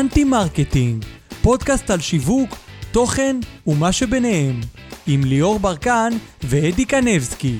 אנטי מרקטינג, פודקאסט על שיווק, תוכן ומה שביניהם, עם ליאור ברקן ואדי קנבסקי.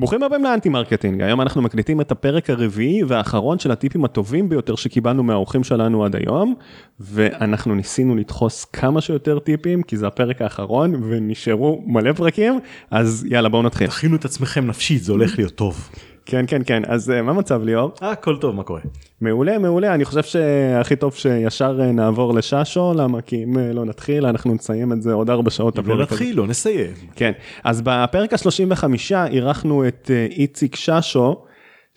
ברוכים הבאים לאנטי מרקטינג, היום אנחנו מקליטים את הפרק הרביעי והאחרון של הטיפים הטובים ביותר שקיבלנו מהאורחים שלנו עד היום, ואנחנו ניסינו לדחוס כמה שיותר טיפים, כי זה הפרק האחרון ונשארו מלא פרקים, אז יאללה בואו נתחיל. תכינו את עצמכם נפשית, זה הולך להיות טוב. כן כן כן, אז אה, מה המצב ליאור? אה, הכל טוב, מה קורה? מעולה מעולה, אני חושב שהכי טוב שישר אה, נעבור לששו, למה? כי אם אה, לא נתחיל אנחנו נסיים את זה עוד ארבע שעות. אם לא. נתחיל, לא נסיים. כן, אז בפרק ה-35 אירחנו את איציק ששו,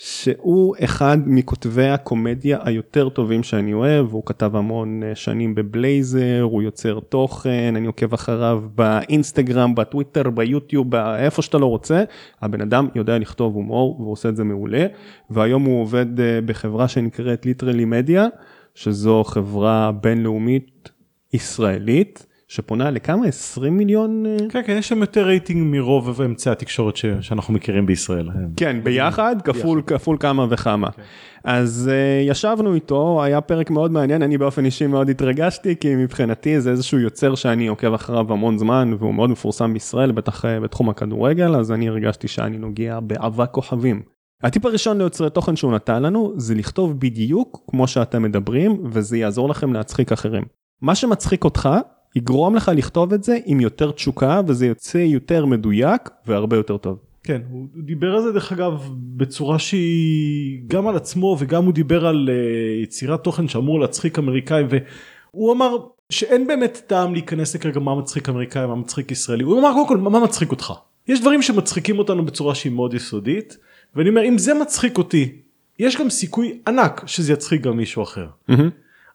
שהוא אחד מכותבי הקומדיה היותר טובים שאני אוהב, הוא כתב המון אה, שנים בבלייזר, הוא יוצר תוכן, אני עוקב אחריו באינסטגרם, בטוויטר, ביוטיוב, איפה שאתה לא רוצה, הבן אדם יודע לכתוב הומור והוא עושה את זה מעולה, והיום הוא עובד אה, בחברה שנקראת Literally Media, שזו חברה בינלאומית ישראלית. שפונה לכמה 20 מיליון אה, כן, כן, יש שם יותר רייטינג מרוב אמצעי התקשורת ש- שאנחנו מכירים בישראל. כן, ביחד, כפול, כפול כמה וכמה. אז uh, ישבנו איתו, היה פרק מאוד מעניין, אני באופן אישי מאוד התרגשתי, כי מבחינתי זה איזשהו יוצר שאני עוקב אחריו המון זמן, והוא מאוד מפורסם בישראל, בטח uh, בתחום הכדורגל, אז אני הרגשתי שאני נוגע באבק כוכבים. הטיפ הראשון ליוצרי תוכן שהוא נתן לנו, זה לכתוב בדיוק כמו שאתם מדברים, וזה יעזור לכם להצחיק אחרים. מה שמצחיק אותך, יגרום לך לכתוב את זה עם יותר תשוקה, וזה יוצא יותר מדויק והרבה יותר טוב. כן, הוא דיבר על זה דרך אגב בצורה שהיא גם על עצמו וגם הוא דיבר על uh, יצירת תוכן שאמור להצחיק אמריקאים והוא אמר שאין באמת טעם להיכנס לכרגע מה מצחיק אמריקאי מה מצחיק ישראלי הוא אמר קודם כל מה מצחיק אותך יש דברים שמצחיקים אותנו בצורה שהיא מאוד יסודית ואני אומר אם זה מצחיק אותי יש גם סיכוי ענק שזה יצחיק גם מישהו אחר.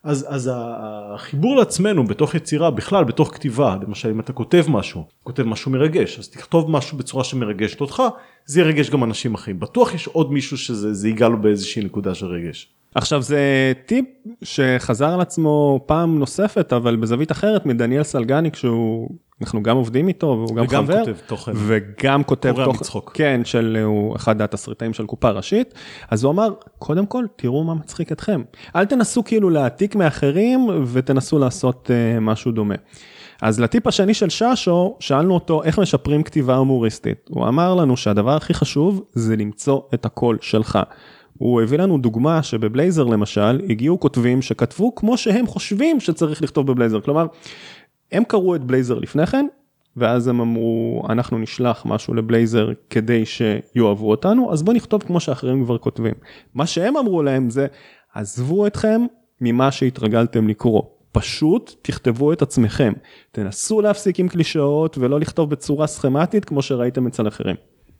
אז, אז החיבור לעצמנו בתוך יצירה בכלל בתוך כתיבה למשל אם אתה כותב משהו כותב משהו מרגש אז תכתוב משהו בצורה שמרגשת אותך זה ירגש גם אנשים אחרים בטוח יש עוד מישהו שזה זה ייגע לו באיזושהי נקודה של רגש. עכשיו זה טיפ שחזר על עצמו פעם נוספת אבל בזווית אחרת מדניאל סלגניק שהוא אנחנו גם עובדים איתו והוא גם וגם חבר כותב תוכן. וגם כותב קורע תוכן מצחוק. כן של הוא אחד התסריטאים של קופה ראשית אז הוא אמר קודם כל תראו מה מצחיק אתכם אל תנסו כאילו להעתיק מאחרים ותנסו לעשות uh, משהו דומה. אז לטיפ השני של ששו שאלנו אותו איך משפרים כתיבה הומוריסטית הוא אמר לנו שהדבר הכי חשוב זה למצוא את הקול שלך. הוא הביא לנו דוגמה שבבלייזר למשל הגיעו כותבים שכתבו כמו שהם חושבים שצריך לכתוב בבלייזר כלומר הם קראו את בלייזר לפני כן ואז הם אמרו אנחנו נשלח משהו לבלייזר כדי שיאהבו אותנו אז בוא נכתוב כמו שאחרים כבר כותבים. מה שהם אמרו להם זה עזבו אתכם ממה שהתרגלתם לקרוא. פשוט תכתבו את עצמכם, תנסו להפסיק עם קלישאות ולא לכתוב בצורה סכמטית כמו שראיתם אצל אחרים.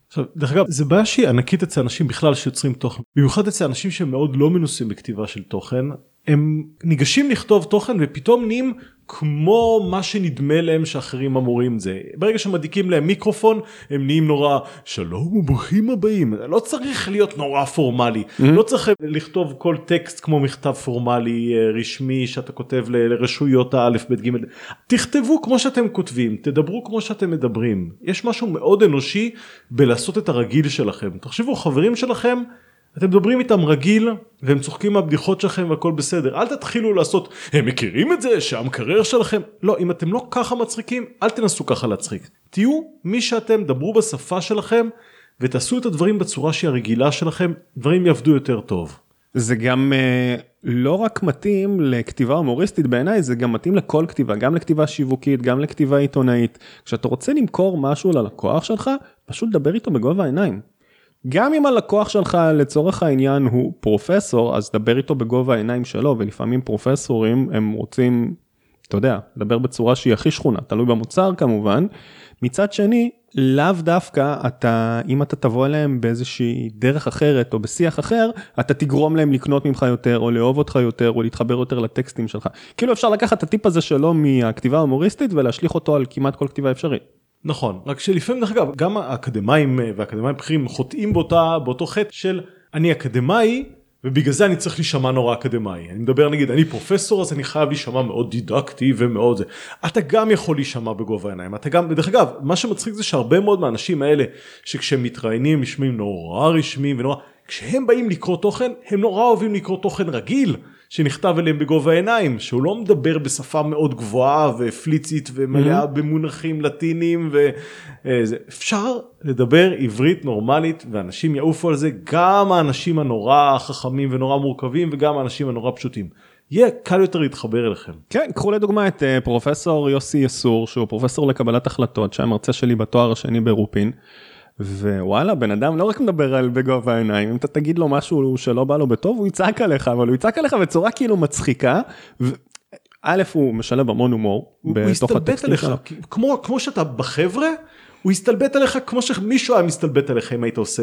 עכשיו דרך אגב זה בעיה שהיא ענקית אצל אנשים בכלל שיוצרים תוכן במיוחד אצל אנשים שמאוד לא מנוסים בכתיבה של תוכן הם ניגשים לכתוב תוכן ופתאום נהיים כמו מה שנדמה להם שאחרים אמורים. זה ברגע שמדליקים להם מיקרופון הם נהיים נורא שלום וברוכים הבאים. לא צריך להיות נורא פורמלי. לא צריך לכתוב כל טקסט כמו מכתב פורמלי אה, רשמי שאתה כותב לרשויות האלף בית ג' תכתבו כמו שאתם כותבים תדברו כמו שאתם מדברים. יש משהו מאוד אנושי בלעשות את הרגיל שלכם. תחשבו חברים שלכם אתם מדברים איתם רגיל והם צוחקים מהבדיחות שלכם והכל בסדר אל תתחילו לעשות הם מכירים את זה שהמקרר שלכם לא אם אתם לא ככה מצחיקים אל תנסו ככה להצחיק תהיו מי שאתם דברו בשפה שלכם ותעשו את הדברים בצורה שהיא הרגילה שלכם דברים יעבדו יותר טוב. זה גם אה, לא רק מתאים לכתיבה הומוריסטית בעיניי, זה גם מתאים לכל כתיבה, גם לכתיבה שיווקית, גם לכתיבה עיתונאית. כשאתה רוצה למכור משהו ללקוח שלך, פשוט דבר איתו בגובה העיניים. גם אם הלקוח שלך לצורך העניין הוא פרופסור, אז דבר איתו בגובה העיניים שלו, ולפעמים פרופסורים הם רוצים, אתה יודע, לדבר בצורה שהיא הכי שכונה, תלוי במוצר כמובן. מצד שני, לאו דווקא אתה, אם אתה תבוא אליהם באיזושהי דרך אחרת או בשיח אחר, אתה תגרום להם לקנות ממך יותר, או לאהוב אותך יותר, או להתחבר יותר לטקסטים שלך. כאילו אפשר לקחת את הטיפ הזה שלו מהכתיבה ההומוריסטית ולהשליך אותו על כמעט כל כתיבה אפשרית. נכון רק שלפעמים דרך אגב גם האקדמאים אה, והאקדמאים בכירים חוטאים באותה באותו חטא של אני אקדמאי ובגלל זה אני צריך להישמע נורא אקדמאי. אני מדבר נגיד, אני פרופסור אז אני חייב להישמע מאוד דידקטי ומאוד זה. אתה גם יכול להישמע בגובה העיניים. אתה גם, דרך אגב, מה שמצחיק זה שהרבה מאוד מהאנשים האלה, שכשהם מתראיינים נשמעים נורא רשמיים ונורא, כשהם באים לקרוא תוכן, הם נורא אוהבים לקרוא תוכן רגיל. שנכתב אליהם בגובה העיניים, שהוא לא מדבר בשפה מאוד גבוהה ופליצית ומלאה mm-hmm. במונחים לטינים ואפשר לדבר עברית נורמלית ואנשים יעופו על זה, גם האנשים הנורא חכמים ונורא מורכבים וגם האנשים הנורא פשוטים. יהיה קל יותר להתחבר אליכם. כן, קחו לדוגמה את uh, פרופסור יוסי יסור, שהוא פרופסור לקבלת החלטות, שהיה מרצה שלי בתואר השני ברופין. ווואלה בן אדם לא רק מדבר על בגובה העיניים אם אתה תגיד לו משהו שלא בא לו בטוב הוא יצעק עליך אבל הוא יצעק עליך בצורה כאילו מצחיקה. א' הוא משלב המון הומור בתוך הטקסטים שלו. כמו כמו שאתה בחבר'ה הוא יסתלבט עליך כמו שמישהו היה מסתלבט עליך אם היית עושה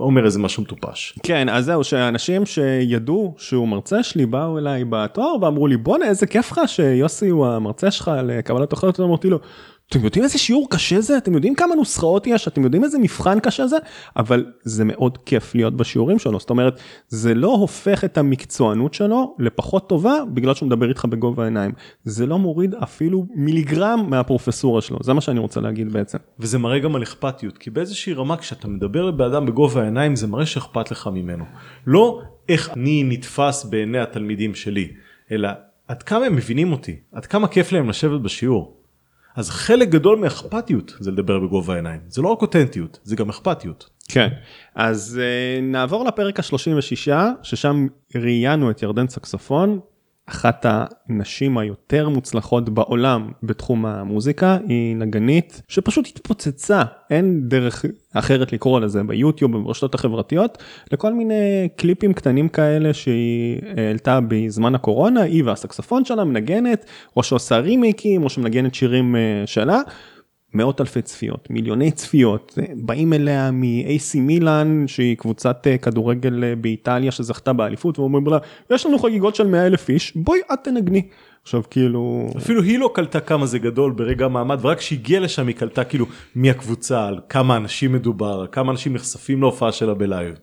אומר איזה משהו מטופש. כן אז זהו שאנשים שידעו שהוא מרצה שלי באו אליי בתואר ואמרו לי בואנה איזה כיף לך שיוסי הוא המרצה שלך לקבלת תוכניות אמרתי לו. אתם יודעים איזה שיעור קשה זה? אתם יודעים כמה נוסחאות יש? אתם יודעים איזה מבחן קשה זה? אבל זה מאוד כיף להיות בשיעורים שלו. זאת אומרת, זה לא הופך את המקצוענות שלו לפחות טובה בגלל שהוא מדבר איתך בגובה העיניים. זה לא מוריד אפילו מיליגרם מהפרופסורה שלו. זה מה שאני רוצה להגיד בעצם. וזה מראה גם על אכפתיות. כי באיזושהי רמה כשאתה מדבר לבן אדם בגובה העיניים זה מראה שאכפת לך ממנו. לא איך אני נתפס בעיני התלמידים שלי, אלא עד כמה הם מבינים אותי, עד כמה כיף להם לשבת בשיעור. אז חלק גדול מאכפתיות זה לדבר בגובה העיניים זה לא רק אותנטיות זה גם אכפתיות. כן אז uh, נעבור לפרק ה-36 ששם ראיינו את ירדן סקסופון אחת הנשים היותר מוצלחות בעולם בתחום המוזיקה היא נגנית שפשוט התפוצצה. אין דרך אחרת לקרוא לזה ביוטיוב וברשתות החברתיות לכל מיני קליפים קטנים כאלה שהיא העלתה בזמן הקורונה היא והסקספון שלה מנגנת או שעושה רימיקים או שמנגנת שירים אה, שלה מאות אלפי צפיות, מיליוני צפיות, באים אליה מ-AC מילאן שהיא קבוצת אה, כדורגל אה, באיטליה שזכתה באליפות ואומרים לה יש לנו חגיגות של 100 אלף איש בואי את תנגני. עכשיו כאילו אפילו היא לא קלטה כמה זה גדול ברגע מעמד ורק כשהגיעה לשם היא קלטה כאילו מי הקבוצה על כמה אנשים מדובר כמה אנשים נחשפים להופעה שלה בלייב.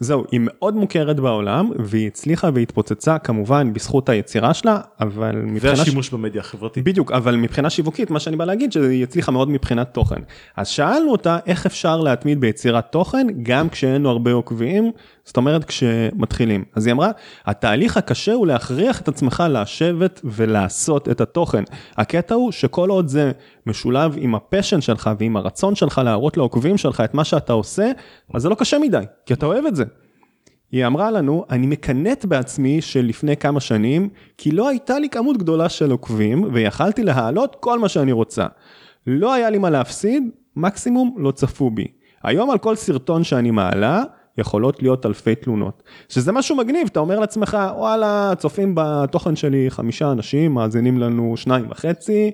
זהו, היא מאוד מוכרת בעולם, והיא הצליחה והתפוצצה כמובן בזכות היצירה שלה, אבל מבחינה... והשימוש ש... במדיה החברתית. בדיוק, אבל מבחינה שיווקית, מה שאני בא להגיד, שהיא הצליחה מאוד מבחינת תוכן. אז שאלנו אותה איך אפשר להתמיד ביצירת תוכן, גם כשאין לו הרבה עוקבים, זאת אומרת כשמתחילים. אז היא אמרה, התהליך הקשה הוא להכריח את עצמך לשבת ולעשות את התוכן. הקטע הוא שכל עוד זה משולב עם הפשן שלך ועם הרצון שלך להראות לעוקבים שלך את מה שאתה עושה, אז זה לא קשה מדי, כי אתה אוהב את זה. היא אמרה לנו, אני מקנאת בעצמי של לפני כמה שנים, כי לא הייתה לי כמות גדולה של עוקבים, ויכלתי להעלות כל מה שאני רוצה. לא היה לי מה להפסיד, מקסימום לא צפו בי. היום על כל סרטון שאני מעלה, יכולות להיות אלפי תלונות. שזה משהו מגניב, אתה אומר לעצמך, וואלה, צופים בתוכן שלי חמישה אנשים, מאזינים לנו שניים וחצי,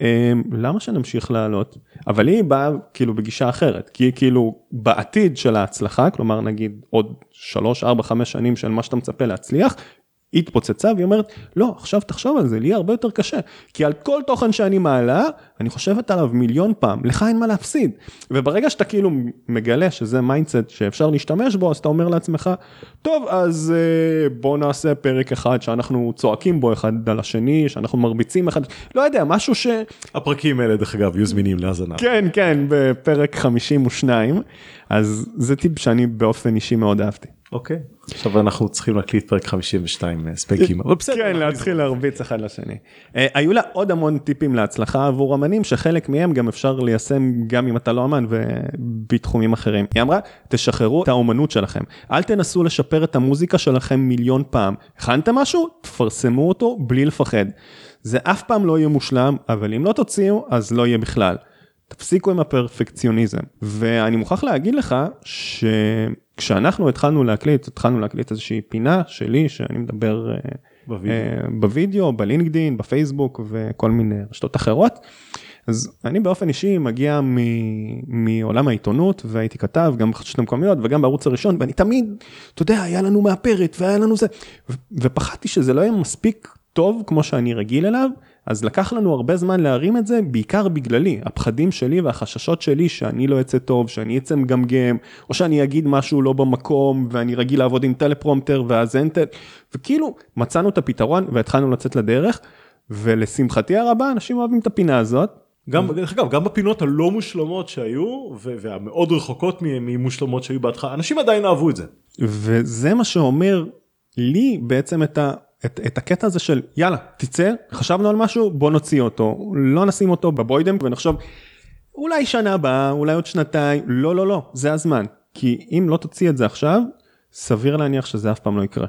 אמ, למה שנמשיך לעלות? אבל היא באה כאילו בגישה אחרת, כי כאילו בעתיד של ההצלחה, כלומר נגיד עוד 3, 4, 5 שנים של מה שאתה מצפה להצליח, היא התפוצצה והיא אומרת לא עכשיו תחשוב על זה לי הרבה יותר קשה כי על כל תוכן שאני מעלה אני חושבת עליו מיליון פעם לך אין מה להפסיד וברגע שאתה כאילו מגלה שזה mindset שאפשר להשתמש בו אז אתה אומר לעצמך טוב אז אה, בוא נעשה פרק אחד שאנחנו צועקים בו אחד על השני שאנחנו מרביצים אחד לא יודע משהו ש... הפרקים האלה דרך אגב יהיו זמינים להאזנה. כן כן בפרק 52 אז זה טיפ שאני באופן אישי מאוד אהבתי. אוקיי עכשיו אנחנו צריכים להקליט פרק 52 אה, ספייקים אבל בסדר כן להתחיל להרביץ אחד לשני. אה, היו לה עוד המון טיפים להצלחה עבור אמנים שחלק מהם גם אפשר ליישם גם אם אתה לא אמן ובתחומים אחרים. היא אמרה תשחררו את האומנות שלכם אל תנסו לשפר את המוזיקה שלכם מיליון פעם הכנתם משהו תפרסמו אותו בלי לפחד. זה אף פעם לא יהיה מושלם אבל אם לא תוציאו אז לא יהיה בכלל. תפסיקו עם הפרפקציוניזם ואני מוכרח להגיד לך ש... כשאנחנו התחלנו להקליט, התחלנו להקליט איזושהי פינה שלי שאני מדבר אה, בווידאו, uh, בווידאו בלינקדין, בפייסבוק וכל מיני רשתות אחרות. אז אני באופן אישי מגיע מ- מעולם העיתונות והייתי כתב גם בחדשות המקומיות וגם בערוץ הראשון ואני תמיד, אתה יודע, היה לנו מאפרת והיה לנו זה, ו- ופחדתי שזה לא יהיה מספיק טוב כמו שאני רגיל אליו, אז לקח לנו הרבה זמן להרים את זה, בעיקר בגללי, הפחדים שלי והחששות שלי שאני לא אצא טוב, שאני אצא מגמגם, או שאני אגיד משהו לא במקום, ואני רגיל לעבוד עם טלפרומטר ואז אין טל... וכאילו, מצאנו את הפתרון והתחלנו לצאת לדרך, ולשמחתי הרבה, אנשים אוהבים את הפינה הזאת. גם, דרך אגב, גם בפינות הלא מושלמות שהיו, והמאוד רחוקות ממושלמות שהיו בהתחלה, אנשים עדיין אהבו את זה. וזה מה שאומר לי בעצם את ה... את, את הקטע הזה של יאללה תצא חשבנו על משהו בוא נוציא אותו. לא נשים אותו בבוידם ונחשוב אולי שנה הבאה אולי עוד שנתיים. לא לא לא זה הזמן. כי אם לא תוציא את זה עכשיו סביר להניח שזה אף פעם לא יקרה.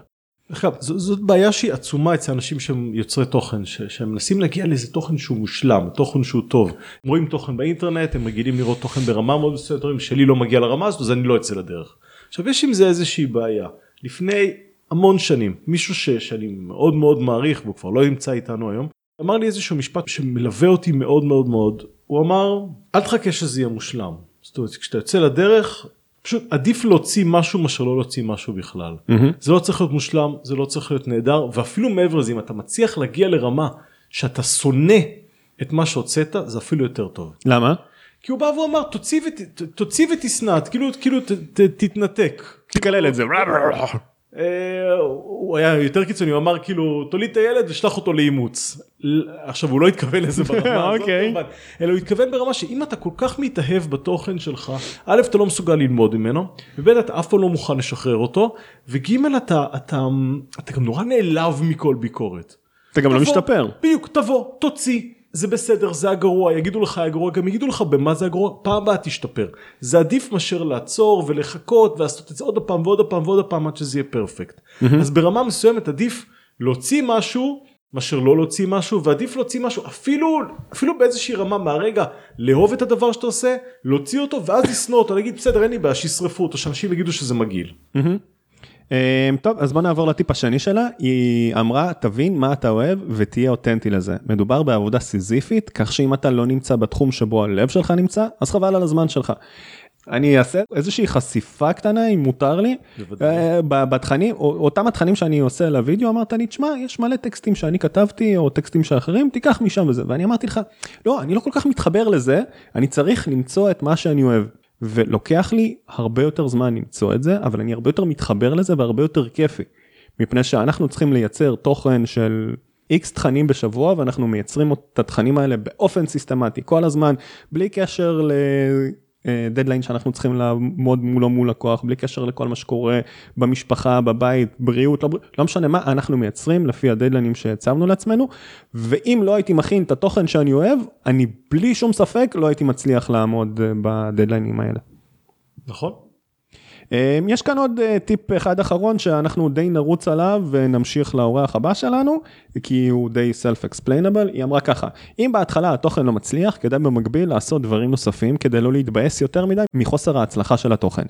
אגב, זאת בעיה שהיא עצומה אצל אנשים שהם יוצרי תוכן ש, שהם מנסים להגיע לאיזה תוכן שהוא מושלם תוכן שהוא טוב. הם רואים תוכן באינטרנט הם רגילים לראות תוכן ברמה מאוד מסוימת שלי לא מגיע לרמה הזאת אז אני לא אצא לדרך. עכשיו יש עם זה איזושהי בעיה. לפני המון שנים מישהו ש, שאני מאוד מאוד מעריך והוא כבר לא נמצא איתנו היום אמר לי איזשהו משפט שמלווה אותי מאוד מאוד מאוד הוא אמר אל תחכה שזה יהיה מושלם זאת אומרת כשאתה יוצא לדרך פשוט עדיף להוציא משהו מאשר לא להוציא משהו בכלל mm-hmm. זה לא צריך להיות מושלם זה לא צריך להיות נהדר ואפילו מעבר לזה אם אתה מצליח להגיע לרמה שאתה שונא את מה שהוצאת זה אפילו יותר טוב. למה? כי הוא בא ואמר תוציא ותשנא כאילו כאילו תתנתק. תקלל את זה. אה, הוא היה יותר קיצוני הוא אמר כאילו תוליד את הילד ושלח אותו לאימוץ עכשיו הוא לא התכוון לזה ברמה הזאת אוקיי. אלא הוא התכוון ברמה שאם אתה כל כך מתאהב בתוכן שלך א' אתה לא מסוגל ללמוד ממנו וב' אתה אף פעם לא מוכן לשחרר אותו וג' אתה אתה אתה גם נורא נעלב מכל ביקורת. אתה גם לא משתפר. בדיוק תבוא תוציא זה בסדר זה הגרוע יגידו לך הגרוע גם יגידו לך במה זה הגרוע פעם הבאה תשתפר זה עדיף מאשר לעצור ולחכות ולעשות את זה עוד פעם ועוד פעם ועוד פעם עד שזה יהיה פרפקט mm-hmm. אז ברמה מסוימת עדיף להוציא משהו מאשר לא להוציא משהו ועדיף להוציא משהו אפילו אפילו באיזושהי רמה מהרגע לאהוב את הדבר שאתה עושה להוציא אותו ואז לשנוא אותו להגיד בסדר אין לי בעיה שישרפו אותו שאנשים יגידו שזה מגעיל. אמ, טוב אז בוא נעבור לטיפ השני שלה. היא אמרה תבין מה אתה אוהב ותהיה אותנטי לזה. מדובר בעבודה סיזיפית כך שאם אתה לא נמצא בתחום שבו הלב שלך נמצא אז חבל על הזמן שלך. אני אעשה איזושהי חשיפה קטנה אם מותר לי. אה, בתכנים אותם התכנים שאני עושה לוידאו אמרת לי תשמע יש מלא טקסטים שאני כתבתי או טקסטים שאחרים תיקח משם וזה. ואני אמרתי לך לא אני לא כל כך מתחבר לזה אני צריך למצוא את מה שאני אוהב. ולוקח לי הרבה יותר זמן למצוא את זה, אבל אני הרבה יותר מתחבר לזה והרבה יותר כיפי. מפני שאנחנו צריכים לייצר תוכן של איקס תכנים בשבוע ואנחנו מייצרים את התכנים האלה באופן סיסטמטי כל הזמן בלי קשר ל... דדליין שאנחנו צריכים לעמוד מולו מול לקוח בלי קשר לכל מה שקורה במשפחה בבית בריאות לא, לא משנה מה אנחנו מייצרים לפי הדדליינים שהצבנו לעצמנו ואם לא הייתי מכין את התוכן שאני אוהב אני בלי שום ספק לא הייתי מצליח לעמוד אה, בדדליינים האלה. נכון. אמ, יש כאן עוד אה, טיפ אחד אחרון שאנחנו די נרוץ עליו ונמשיך לאורח הבא שלנו, כי הוא די self-explainable, היא אמרה ככה, אם בהתחלה התוכן לא מצליח, כדאי במקביל לעשות דברים נוספים כדי לא להתבאס יותר מדי מחוסר ההצלחה של התוכן.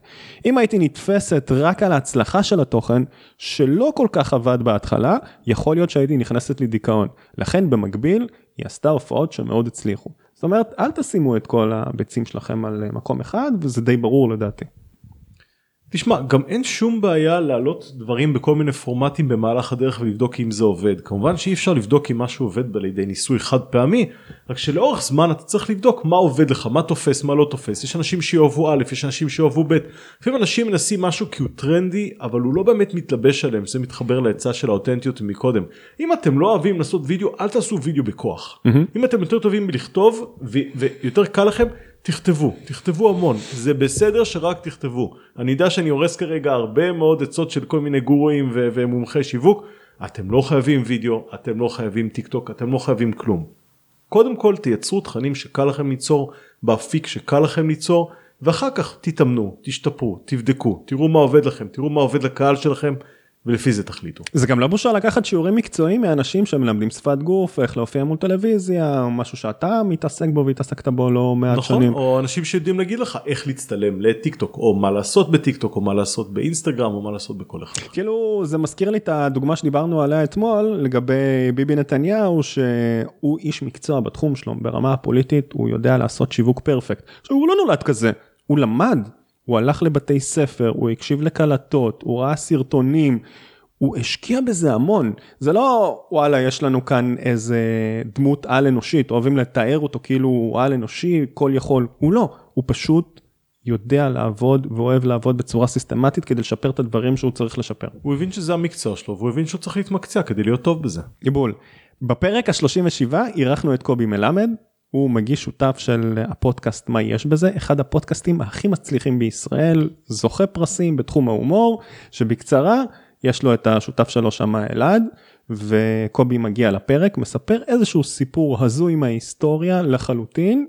אם הייתי נתפסת רק על ההצלחה של התוכן, שלא כל כך עבד בהתחלה, יכול להיות שהייתי נכנסת לדיכאון. לכן במקביל, היא עשתה הופעות שמאוד הצליחו. זאת אומרת, אל תשימו את כל הביצים שלכם על אה, מקום אחד, וזה די ברור לדעתי. תשמע גם אין שום בעיה להעלות דברים בכל מיני פורמטים במהלך הדרך ולבדוק אם זה עובד. כמובן שאי אפשר לבדוק אם משהו עובד על ידי ניסוי חד פעמי רק שלאורך זמן אתה צריך לבדוק מה עובד לך מה תופס מה לא תופס. יש אנשים שיאהבו א' יש אנשים שיאהבו ב' לפעמים אנשים מנסים משהו כי הוא טרנדי אבל הוא לא באמת מתלבש עליהם זה מתחבר לעצה של האותנטיות מקודם. אם אתם לא אוהבים לעשות וידאו אל תעשו וידאו בכוח. mm-hmm. אם אתם יותר טובים בלכתוב ויותר קל לכם תכתבו, תכתבו המון, זה בסדר שרק תכתבו. אני יודע שאני הורס כרגע הרבה מאוד עצות של כל מיני גורואים ו- ומומחי שיווק, אתם לא חייבים וידאו, אתם לא חייבים טיק טוק, אתם לא חייבים כלום. קודם כל תייצרו תכנים שקל לכם ליצור, באפיק שקל לכם ליצור, ואחר כך תתאמנו, תשתפרו, תבדקו, תראו מה עובד לכם, תראו מה עובד לקהל שלכם, ולפי זה תחליטו. זה גם לא בושה לקחת שיעורים מקצועיים מאנשים שמלמדים שפת גוף, איך להופיע מול טלוויזיה, משהו שאתה מתעסק בו והתעסקת בו לא מעט נכון, שנים. נכון, או אנשים שיודעים להגיד לך איך להצטלם לטיק טוק, או מה לעשות בטיק טוק, או מה לעשות באינסטגרם, או מה לעשות בכל אחד. כאילו זה מזכיר לי את הדוגמה שדיברנו עליה אתמול לגבי ביבי נתניהו, שהוא איש מקצוע בתחום שלו, ברמה הפוליטית הוא יודע לעשות שיווק פרפקט. עכשיו הוא לא נולד כזה, הוא למד הוא הלך לבתי ספר, הוא הקשיב לקלטות, הוא ראה סרטונים, הוא השקיע בזה המון, זה לא וואלה יש לנו כאן איזה דמות על אנושית, אוהבים לתאר אותו כאילו הוא על אנושי, כל יכול, הוא לא, הוא פשוט יודע לעבוד ואוהב לעבוד בצורה סיסטמטית כדי לשפר את הדברים שהוא צריך לשפר. הוא הבין שזה המקצוע שלו והוא הבין שהוא צריך להתמקצע כדי להיות טוב בזה. גיבול. בפרק ה-37 אירחנו את קובי מלמד, הוא מגיש שותף של הפודקאסט מה יש בזה, אחד הפודקאסטים הכי מצליחים בישראל, זוכה פרסים בתחום ההומור, שבקצרה יש לו את השותף שלו שם אלעד, וקובי מגיע לפרק, מספר איזשהו סיפור הזוי מההיסטוריה לחלוטין,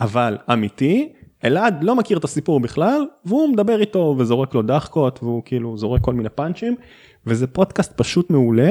אבל אמיתי. אלעד לא מכיר את הסיפור בכלל, והוא מדבר איתו וזורק לו דחקות, והוא כאילו זורק כל מיני פאנצ'ים, וזה פודקאסט פשוט מעולה,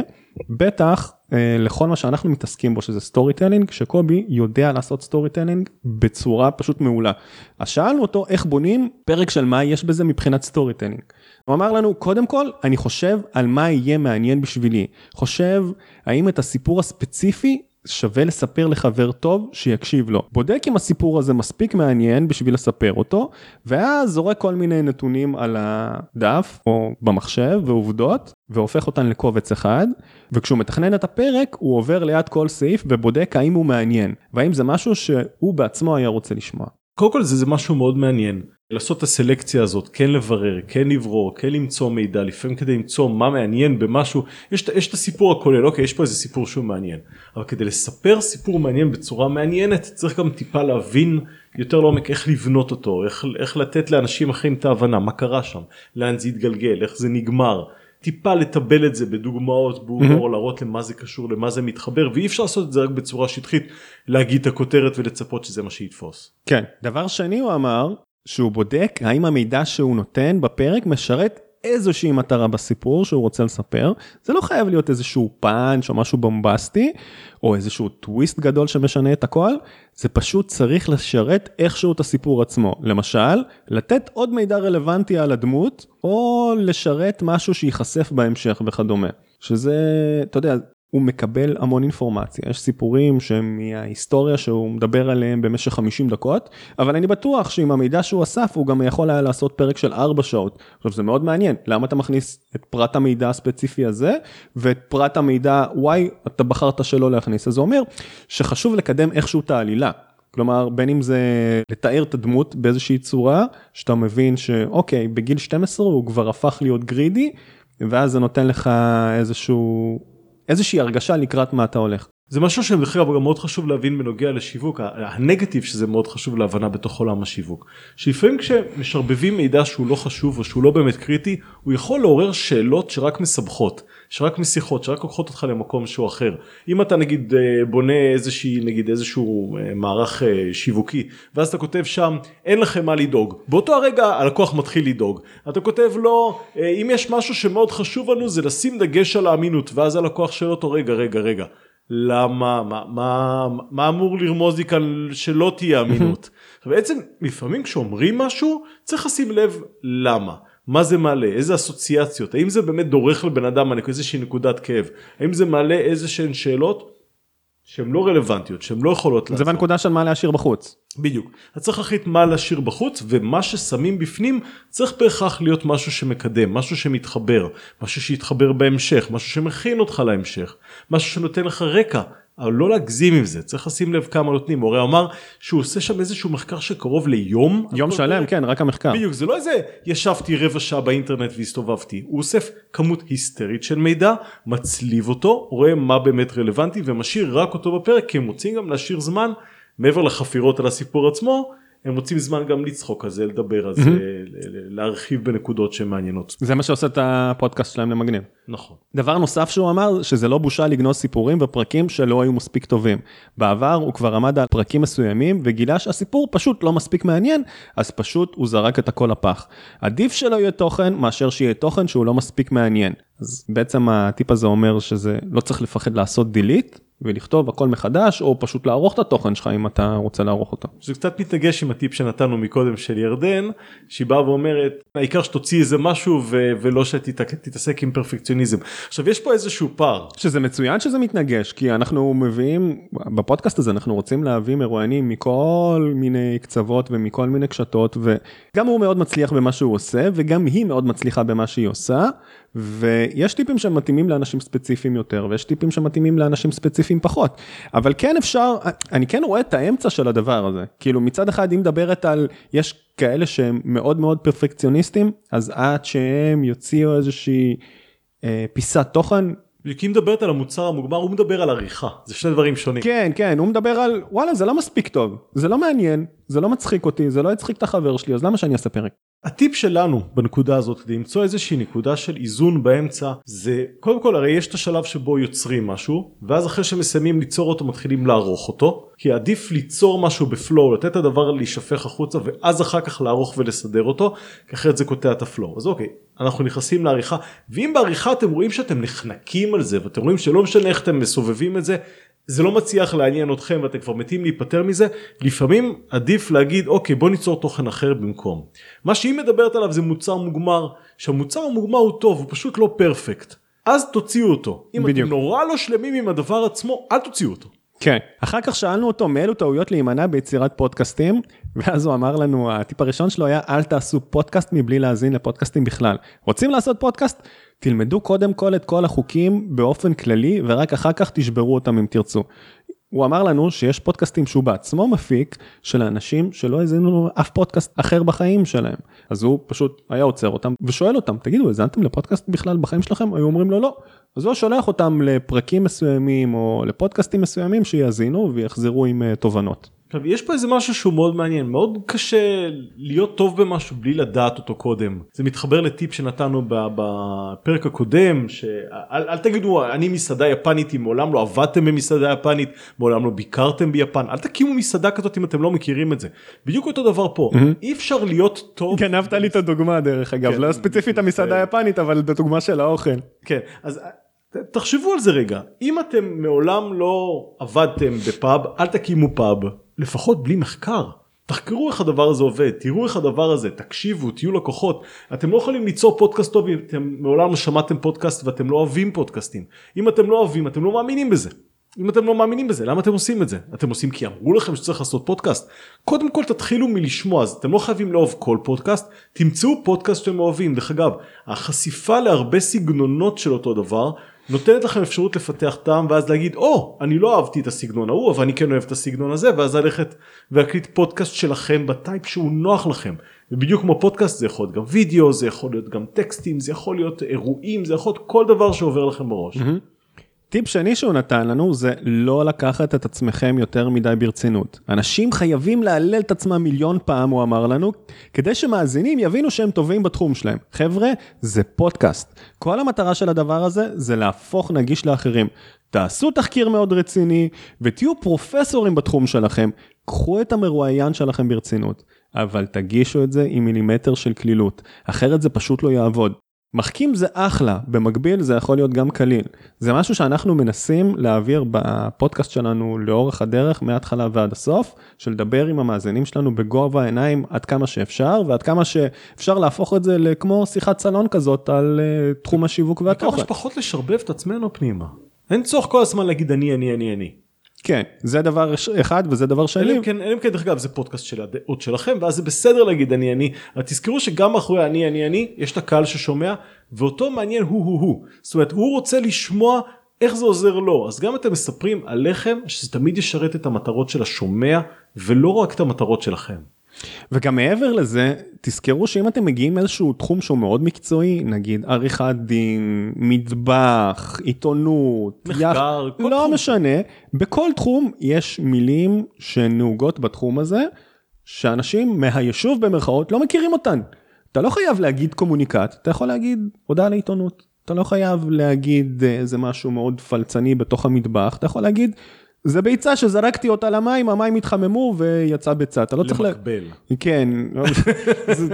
בטח לכל מה שאנחנו מתעסקים בו שזה storytelling, שקובי יודע לעשות storytelling בצורה פשוט מעולה. אז שאלנו אותו איך בונים פרק של מה יש בזה מבחינת storytelling. הוא אמר לנו, קודם כל, אני חושב על מה יהיה מעניין בשבילי. חושב, האם את הסיפור הספציפי שווה לספר לחבר טוב שיקשיב לו. בודק אם הסיפור הזה מספיק מעניין בשביל לספר אותו, ואז זורק כל מיני נתונים על הדף או במחשב ועובדות, והופך אותן לקובץ אחד, וכשהוא מתכנן את הפרק הוא עובר ליד כל סעיף ובודק האם הוא מעניין, והאם זה משהו שהוא בעצמו היה רוצה לשמוע. קודם כל זה, זה משהו מאוד מעניין. לעשות את הסלקציה הזאת, כן לברר, כן לברור, כן למצוא מידע, לפעמים כדי למצוא מה מעניין במשהו, יש, יש את הסיפור הכולל, אוקיי, יש פה איזה סיפור שהוא מעניין, אבל כדי לספר סיפור מעניין בצורה מעניינת, צריך גם טיפה להבין יותר לעומק איך לבנות אותו, איך, איך לתת לאנשים אחרים את ההבנה, מה קרה שם, לאן זה התגלגל, איך זה נגמר. טיפה לטבל את זה בדוגמאות בהומור, mm-hmm. להראות למה זה קשור, למה זה מתחבר, ואי אפשר לעשות את זה רק בצורה שטחית, להגיד את הכותרת ולצפות שזה מה שיתפוס. כן. דבר שני הוא אמר, שהוא בודק האם המידע שהוא נותן בפרק משרת איזושהי מטרה בסיפור שהוא רוצה לספר. זה לא חייב להיות איזשהו פאנץ' או משהו בומבסטי, או איזשהו טוויסט גדול שמשנה את הכל, זה פשוט צריך לשרת איכשהו את הסיפור עצמו. למשל, לתת עוד מידע רלוונטי על הדמות, או לשרת משהו שייחשף בהמשך וכדומה. שזה, אתה יודע, הוא מקבל המון אינפורמציה, יש סיפורים שהם מההיסטוריה שהוא מדבר עליהם במשך 50 דקות, אבל אני בטוח שעם המידע שהוא אסף הוא גם יכול היה לעשות פרק של 4 שעות. עכשיו זה מאוד מעניין, למה אתה מכניס את פרט המידע הספציפי הזה, ואת פרט המידע Y אתה בחרת שלא להכניס, אז זה אומר שחשוב לקדם איכשהו את העלילה. כלומר בין אם זה לתאר את הדמות באיזושהי צורה שאתה מבין שאוקיי בגיל 12 הוא כבר הפך להיות גרידי ואז זה נותן לך איזשהו איזושהי הרגשה לקראת מה אתה הולך. זה משהו שדרך אגב גם מאוד חשוב להבין בנוגע לשיווק, הנגטיב שזה מאוד חשוב להבנה בתוך עולם השיווק. שלפעמים כשמשרבבים מידע שהוא לא חשוב או שהוא לא באמת קריטי, הוא יכול לעורר שאלות שרק מסבכות, שרק משיחות, שרק לוקחות אותך למקום שהוא אחר. אם אתה נגיד אה, בונה איזושהי, נגיד איזשהו אה, מערך אה, שיווקי, ואז אתה כותב שם אין לכם מה לדאוג, באותו הרגע הלקוח מתחיל לדאוג. אתה כותב לו אם יש משהו שמאוד חשוב לנו זה לשים דגש על האמינות, ואז הלקוח שואל אותו רגע רגע רגע. למה, מה, מה, מה אמור לרמוז לי כאן שלא תהיה אמינות. בעצם לפעמים כשאומרים משהו צריך לשים לב למה. מה זה מעלה, איזה אסוציאציות, האם זה באמת דורך לבן אדם איזושהי נקודת כאב, האם זה מעלה איזה שהן שאלות שהן לא רלוונטיות, שהן לא יכולות לעשות. זה בנקודה של מה להשאיר בחוץ. בדיוק. אתה צריך להחליט מה להשאיר בחוץ, ומה ששמים בפנים צריך בהכרח להיות משהו שמקדם, משהו שמתחבר, משהו שיתחבר בהמשך, משהו שמכין אותך להמשך, משהו שנותן לך רקע. אבל לא להגזים עם זה צריך לשים לב כמה נותנים. הרי אמר שהוא עושה שם איזשהו מחקר שקרוב ליום יום שלם כן רק המחקר. בדיוק זה לא איזה ישבתי רבע שעה באינטרנט והסתובבתי. הוא אוסף כמות היסטרית של מידע מצליב אותו רואה מה באמת רלוונטי ומשאיר רק אותו בפרק כי הם רוצים גם להשאיר זמן מעבר לחפירות על הסיפור עצמו הם מוצאים זמן גם לצחוק על זה, לדבר על זה, להרחיב בנקודות שמעניינות. זה מה שעושה את הפודקאסט שלהם למגניב. נכון. דבר נוסף שהוא אמר, שזה לא בושה לגנוז סיפורים ופרקים שלא היו מספיק טובים. בעבר הוא כבר עמד על פרקים מסוימים וגילה שהסיפור פשוט לא מספיק מעניין, אז פשוט הוא זרק את הכל לפח. עדיף שלא יהיה תוכן מאשר שיהיה תוכן שהוא לא מספיק מעניין. אז בעצם הטיפ הזה אומר שזה לא צריך לפחד לעשות delete ולכתוב הכל מחדש או פשוט לערוך את התוכן שלך אם אתה רוצה לערוך אותו. זה קצת מתנגש עם הטיפ שנתנו מקודם של ירדן שהיא באה ואומרת העיקר שתוציא איזה משהו ו- ולא שתתעסק עם פרפקציוניזם. עכשיו יש פה איזשהו פער. שזה מצוין שזה מתנגש כי אנחנו מביאים בפודקאסט הזה אנחנו רוצים להביא מרואיינים מכל מיני קצוות ומכל מיני קשתות וגם הוא מאוד מצליח במה שהוא עושה וגם היא מאוד מצליחה במה שהיא עושה ויש טיפים שמתאימים לאנשים ספציפיים יותר ויש טיפים שמתאימים לאנשים ספציפיים פחות אבל כן אפשר אני כן רואה את האמצע של הדבר הזה כאילו מצד אחד היא מדברת על יש כאלה שהם מאוד מאוד פרפקציוניסטים אז עד שהם יוציאו איזושהי אה, פיסת תוכן. כי היא מדברת על המוצר המוגמר הוא מדבר על עריכה זה שני דברים שונים. כן כן הוא מדבר על וואלה זה לא מספיק טוב זה לא מעניין זה לא מצחיק אותי זה לא יצחיק את החבר שלי אז למה שאני אעשה פרק. הטיפ שלנו בנקודה הזאת כדי למצוא איזושהי נקודה של איזון באמצע זה קודם כל הרי יש את השלב שבו יוצרים משהו ואז אחרי שמסיימים ליצור אותו מתחילים לערוך אותו כי עדיף ליצור משהו בפלואו לתת את הדבר להישפך החוצה ואז אחר כך לערוך ולסדר אותו כי אחרת זה קוטע את הפלואו. אז אוקיי אנחנו נכנסים לעריכה ואם בעריכה אתם רואים שאתם נחנקים על זה ואתם רואים שלא משנה איך אתם מסובבים את זה זה לא מצליח לעניין אתכם ואתם כבר מתים להיפטר מזה לפעמים עדיף להגיד אוקיי בוא ניצור תוכן אחר במקום. מה שהיא מדברת עליו זה מוצר מוגמר שהמוצר המוגמר הוא טוב הוא פשוט לא פרפקט אז תוציאו אותו אם בדיוק. אתם נורא לא שלמים עם הדבר עצמו אל תוציאו אותו. כן. אחר כך שאלנו אותו מאילו טעויות להימנע ביצירת פודקאסטים? ואז הוא אמר לנו הטיפ הראשון שלו היה אל תעשו פודקאסט מבלי להאזין לפודקאסטים בכלל. רוצים לעשות פודקאסט? תלמדו קודם כל את כל החוקים באופן כללי ורק אחר כך תשברו אותם אם תרצו. הוא אמר לנו שיש פודקאסטים שהוא בעצמו מפיק של אנשים שלא האזינו אף פודקאסט אחר בחיים שלהם. אז הוא פשוט היה עוצר אותם ושואל אותם תגידו האזנתם לפודקאסט בכלל בחיים שלכם? היו אומרים לו לא. אז הוא שולח אותם לפרקים מסוימים או לפודקאסטים מסוימים שיאזינו ויחזרו עם uh, תובנות. עכשיו יש פה איזה משהו שהוא מאוד מעניין מאוד קשה להיות טוב במשהו בלי לדעת אותו קודם. זה מתחבר לטיפ שנתנו בפרק הקודם שאל אל תגידו אני מסעדה יפנית אם מעולם לא עבדתם במסעדה יפנית מעולם לא ביקרתם ביפן. אל תקימו מסעדה כזאת אם אתם לא מכירים את זה. בדיוק אותו דבר פה. mm-hmm. אי אפשר להיות טוב גנבת לי את הדוגמה דרך אגב כן, לא ספציפית המסעדה היפנית אבל דוגמה של האוכל. כן אז תחשבו על זה רגע. אם אתם מעולם לא עבדתם בפאב אל תקימו פאב לפחות בלי מחקר. תחקרו איך הדבר הזה עובד, תראו איך הדבר הזה, תקשיבו, תהיו לקוחות. אתם לא יכולים ליצור פודקאסט טוב אם אתם מעולם לא שמעתם פודקאסט ואתם לא אוהבים פודקאסטים. אם אתם לא אוהבים, אתם לא מאמינים בזה. אם אתם לא מאמינים בזה, למה אתם עושים את זה? אתם עושים כי אמרו לכם שצריך לעשות פודקאסט? קודם כל תתחילו מלשמוע, אז אתם לא חייבים לאהוב כל פודקאסט, תמצאו פודקאסט שאתם אוהבים. דרך אגב, החשיפה להרבה סגנונות של אותו דבר, נותנת לכם אפשרות לפתח טעם ואז להגיד או oh, אני לא אהבתי את הסגנון ההוא אבל אני כן אוהב את הסגנון הזה ואז ללכת ולהקליט פודקאסט שלכם בטייפ שהוא נוח לכם. ובדיוק כמו פודקאסט זה יכול להיות גם וידאו זה יכול להיות גם טקסטים זה יכול להיות אירועים זה יכול להיות כל דבר שעובר לכם בראש. Mm-hmm. טיפ שני שהוא נתן לנו זה לא לקחת את עצמכם יותר מדי ברצינות. אנשים חייבים להלל את עצמם מיליון פעם, הוא אמר לנו, כדי שמאזינים יבינו שהם טובים בתחום שלהם. חבר'ה, זה פודקאסט. כל המטרה של הדבר הזה זה להפוך נגיש לאחרים. תעשו תחקיר מאוד רציני ותהיו פרופסורים בתחום שלכם. קחו את המרואיין שלכם ברצינות, אבל תגישו את זה עם מילימטר של קלילות, אחרת זה פשוט לא יעבוד. מחכים זה אחלה, במקביל זה יכול להיות גם קליל. זה משהו שאנחנו מנסים להעביר בפודקאסט שלנו לאורך הדרך, מההתחלה ועד הסוף, של לדבר עם המאזינים שלנו בגובה העיניים עד כמה שאפשר, ועד כמה שאפשר להפוך את זה לכמו שיחת סלון כזאת על uh, תחום השיווק והתוכן. וכמה שפחות לשרבב את עצמנו פנימה. אין צורך כל הזמן להגיד אני, אני, אני, אני. כן, זה דבר אחד וזה דבר שני. אלא אם כן, אם כן, דרך אגב, זה פודקאסט של הדעות שלכם, ואז זה בסדר להגיד אני אני, אבל תזכרו שגם אחרי אני אני אני, יש את הקהל ששומע, ואותו מעניין הוא הוא הוא. זאת אומרת, הוא רוצה לשמוע איך זה עוזר לו, אז גם אתם מספרים עליכם, שזה תמיד ישרת את המטרות של השומע, ולא רק את המטרות שלכם. וגם מעבר לזה, תזכרו שאם אתם מגיעים מאיזשהו תחום שהוא מאוד מקצועי, נגיד עריכת דין, מטבח, עיתונות, מחקר, יח... לא תחום. משנה, בכל תחום יש מילים שנהוגות בתחום הזה, שאנשים מהיישוב במרכאות לא מכירים אותן. אתה לא חייב להגיד קומוניקט, אתה יכול להגיד הודעה לעיתונות. אתה לא חייב להגיד אה, איזה משהו מאוד פלצני בתוך המטבח, אתה יכול להגיד זה ביצה שזרקתי אותה למים, המים התחממו ויצא ביצה, אתה לא צריך... למקבל. כן,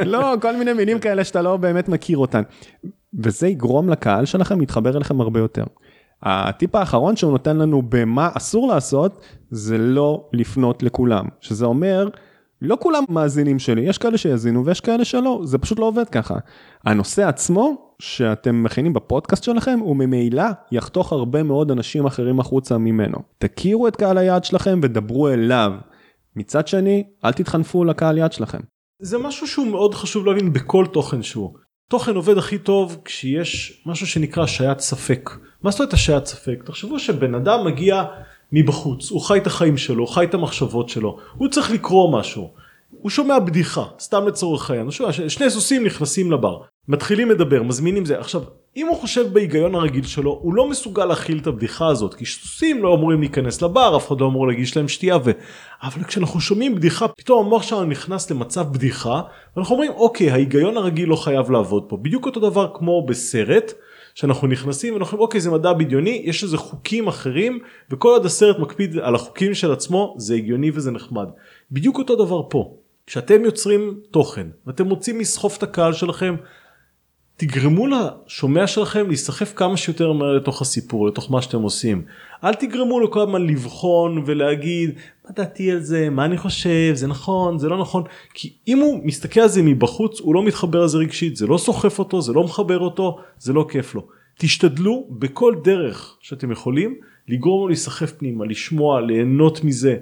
לא, כל מיני מילים כאלה שאתה לא באמת מכיר אותן. וזה יגרום לקהל שלכם להתחבר אליכם הרבה יותר. הטיפ האחרון שהוא נותן לנו במה אסור לעשות, זה לא לפנות לכולם, שזה אומר לא כולם מאזינים שלי, יש כאלה שיאזינו ויש כאלה שלא, זה פשוט לא עובד ככה. הנושא עצמו שאתם מכינים בפודקאסט שלכם, הוא ממילא יחתוך הרבה מאוד אנשים אחרים החוצה ממנו. תכירו את קהל היעד שלכם ודברו אליו. מצד שני, אל תתחנפו לקהל יעד שלכם. זה משהו שהוא מאוד חשוב להבין בכל תוכן שהוא. תוכן עובד הכי טוב כשיש משהו שנקרא השעיית ספק. מה זאת אומרת השעיית ספק? תחשבו שבן אדם מגיע מבחוץ, הוא חי את החיים שלו, הוא חי את המחשבות שלו, הוא צריך לקרוא משהו. הוא שומע בדיחה, סתם לצורך העניין, שני סוסים נכנסים לבר, מתחילים לדבר, מזמינים זה. עכשיו, אם הוא חושב בהיגיון הרגיל שלו, הוא לא מסוגל להכיל את הבדיחה הזאת, כי סוסים לא אמורים להיכנס לבר, אף אחד לא אמור להגיש להם שתייה ו... אבל כשאנחנו שומעים בדיחה, פתאום המוח שלנו נכנס למצב בדיחה, ואנחנו אומרים, אוקיי, ההיגיון הרגיל לא חייב לעבוד פה. בדיוק אותו דבר כמו בסרט, שאנחנו נכנסים ואנחנו אומרים, אוקיי, זה מדע בדיוני, יש איזה חוקים אחרים, וכל עוד הסרט מקפיד על החוקים של עצמו, זה הגיוני וזה נחמד. בדיוק אותו דבר פה. כשאתם יוצרים תוכן ואתם רוצים לסחוף את הקהל שלכם תגרמו לשומע שלכם להיסחף כמה שיותר מהר לתוך הסיפור לתוך מה שאתם עושים. אל תגרמו לו כל הזמן לבחון ולהגיד מה דעתי על זה? מה אני חושב? זה נכון? זה לא נכון? כי אם הוא מסתכל על זה מבחוץ הוא לא מתחבר לזה רגשית זה לא סוחף אותו זה לא מחבר אותו זה לא כיף לו. תשתדלו בכל דרך שאתם יכולים לגרום לו להיסחף פנימה לשמוע ליהנות מזה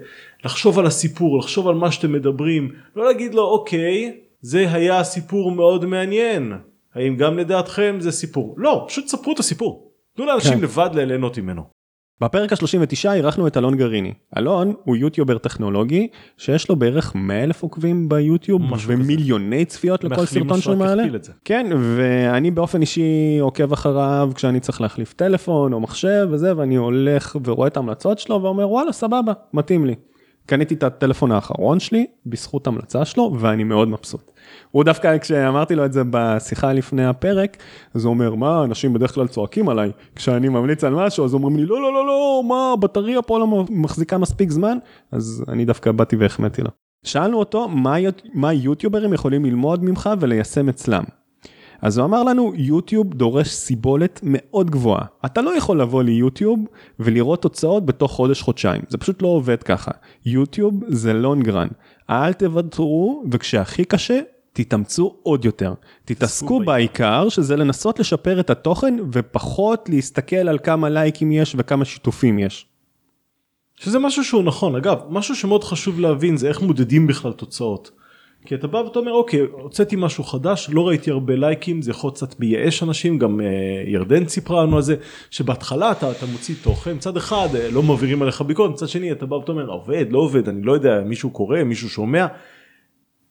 לחשוב על הסיפור, לחשוב על מה שאתם מדברים, לא להגיד לו אוקיי, זה היה סיפור מאוד מעניין, האם גם לדעתכם זה סיפור? לא, פשוט ספרו את הסיפור, תנו לאנשים כן. לבד ליהנות ממנו. בפרק ה-39 אירחנו את אלון גריני. אלון הוא יוטיובר טכנולוגי שיש לו בערך 100 אלף עוקבים ביוטיוב ומיליוני צפיות לכל סרטון שהוא מעלה. כן, ואני באופן אישי עוקב אחריו כשאני צריך להחליף טלפון או מחשב וזה, ואני הולך ורואה את ההמלצות שלו ואומר וואלה סבבה, מתאים לי. קניתי את הטלפון האחרון שלי בזכות המלצה שלו ואני מאוד מבסוט. הוא דווקא כשאמרתי לו את זה בשיחה לפני הפרק אז הוא אומר מה אנשים בדרך כלל צועקים עליי כשאני ממליץ על משהו אז אומרים לי לא לא לא לא מה בטריה פה לא מחזיקה מספיק זמן אז אני דווקא באתי והחמאתי לו. שאלנו אותו מה, מה יוטיוברים יכולים ללמוד ממך וליישם אצלם. אז הוא אמר לנו, יוטיוב דורש סיבולת מאוד גבוהה. אתה לא יכול לבוא ליוטיוב ולראות תוצאות בתוך חודש-חודשיים, זה פשוט לא עובד ככה. יוטיוב זה לונגרן, אל תוותרו, וכשהכי קשה, תתאמצו עוד יותר. תתעסקו בעיקר, שזה לנסות לשפר את התוכן, ופחות להסתכל על כמה לייקים יש וכמה שיתופים יש. שזה משהו שהוא נכון, אגב, משהו שמאוד חשוב להבין זה איך מודדים בכלל תוצאות. כי אתה בא ואתה אומר אוקיי הוצאתי משהו חדש לא ראיתי הרבה לייקים זה יכול קצת מייאש אנשים גם uh, ירדן סיפרה לנו על זה שבהתחלה אתה, אתה מוציא תוכן מצד אחד uh, לא מעבירים עליך ביקורת מצד שני אתה בא ואתה אומר עובד לא עובד אני לא יודע מישהו קורא מישהו שומע.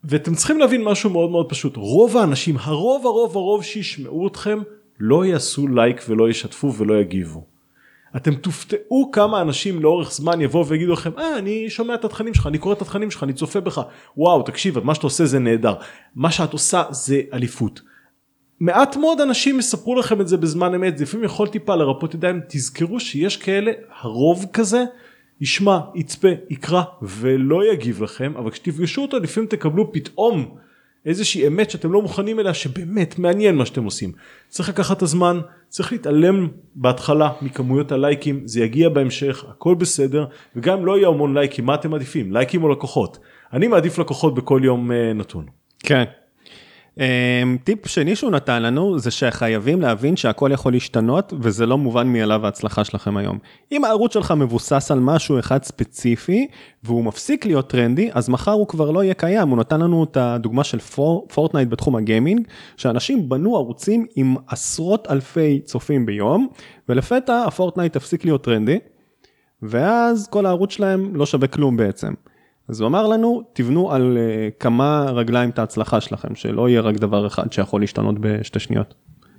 ואתם צריכים להבין משהו מאוד מאוד פשוט רוב האנשים הרוב הרוב הרוב שישמעו אתכם לא יעשו לייק ולא ישתפו ולא יגיבו. אתם תופתעו כמה אנשים לאורך זמן יבואו ויגידו לכם אה אני שומע את התכנים שלך אני קורא את התכנים שלך אני צופה בך וואו תקשיב מה שאתה עושה זה נהדר מה שאת עושה זה אליפות. מעט מאוד אנשים יספרו לכם את זה בזמן אמת לפעמים יכול טיפה לרפות ידיים תזכרו שיש כאלה הרוב כזה ישמע יצפה יקרא ולא יגיב לכם אבל כשתפגשו אותו לפעמים תקבלו פתאום איזושהי אמת שאתם לא מוכנים אליה שבאמת מעניין מה שאתם עושים. צריך לקחת את הזמן, צריך להתעלם בהתחלה מכמויות הלייקים, זה יגיע בהמשך, הכל בסדר, וגם לא יהיה המון לייקים, מה אתם מעדיפים, לייקים או לקוחות? אני מעדיף לקוחות בכל יום uh, נתון. כן. אמ, טיפ שני שהוא נתן לנו זה שחייבים להבין שהכל יכול להשתנות וזה לא מובן מאליו ההצלחה שלכם היום. אם הערוץ שלך מבוסס על משהו אחד ספציפי והוא מפסיק להיות טרנדי אז מחר הוא כבר לא יהיה קיים הוא נתן לנו את הדוגמה של פור, פורטנייט בתחום הגיימינג שאנשים בנו ערוצים עם עשרות אלפי צופים ביום ולפתע הפורטנייט הפסיק להיות טרנדי ואז כל הערוץ שלהם לא שווה כלום בעצם. אז הוא אמר לנו, תבנו על אה, כמה רגליים את ההצלחה שלכם, שלא יהיה רק דבר אחד שיכול להשתנות בשתי שניות.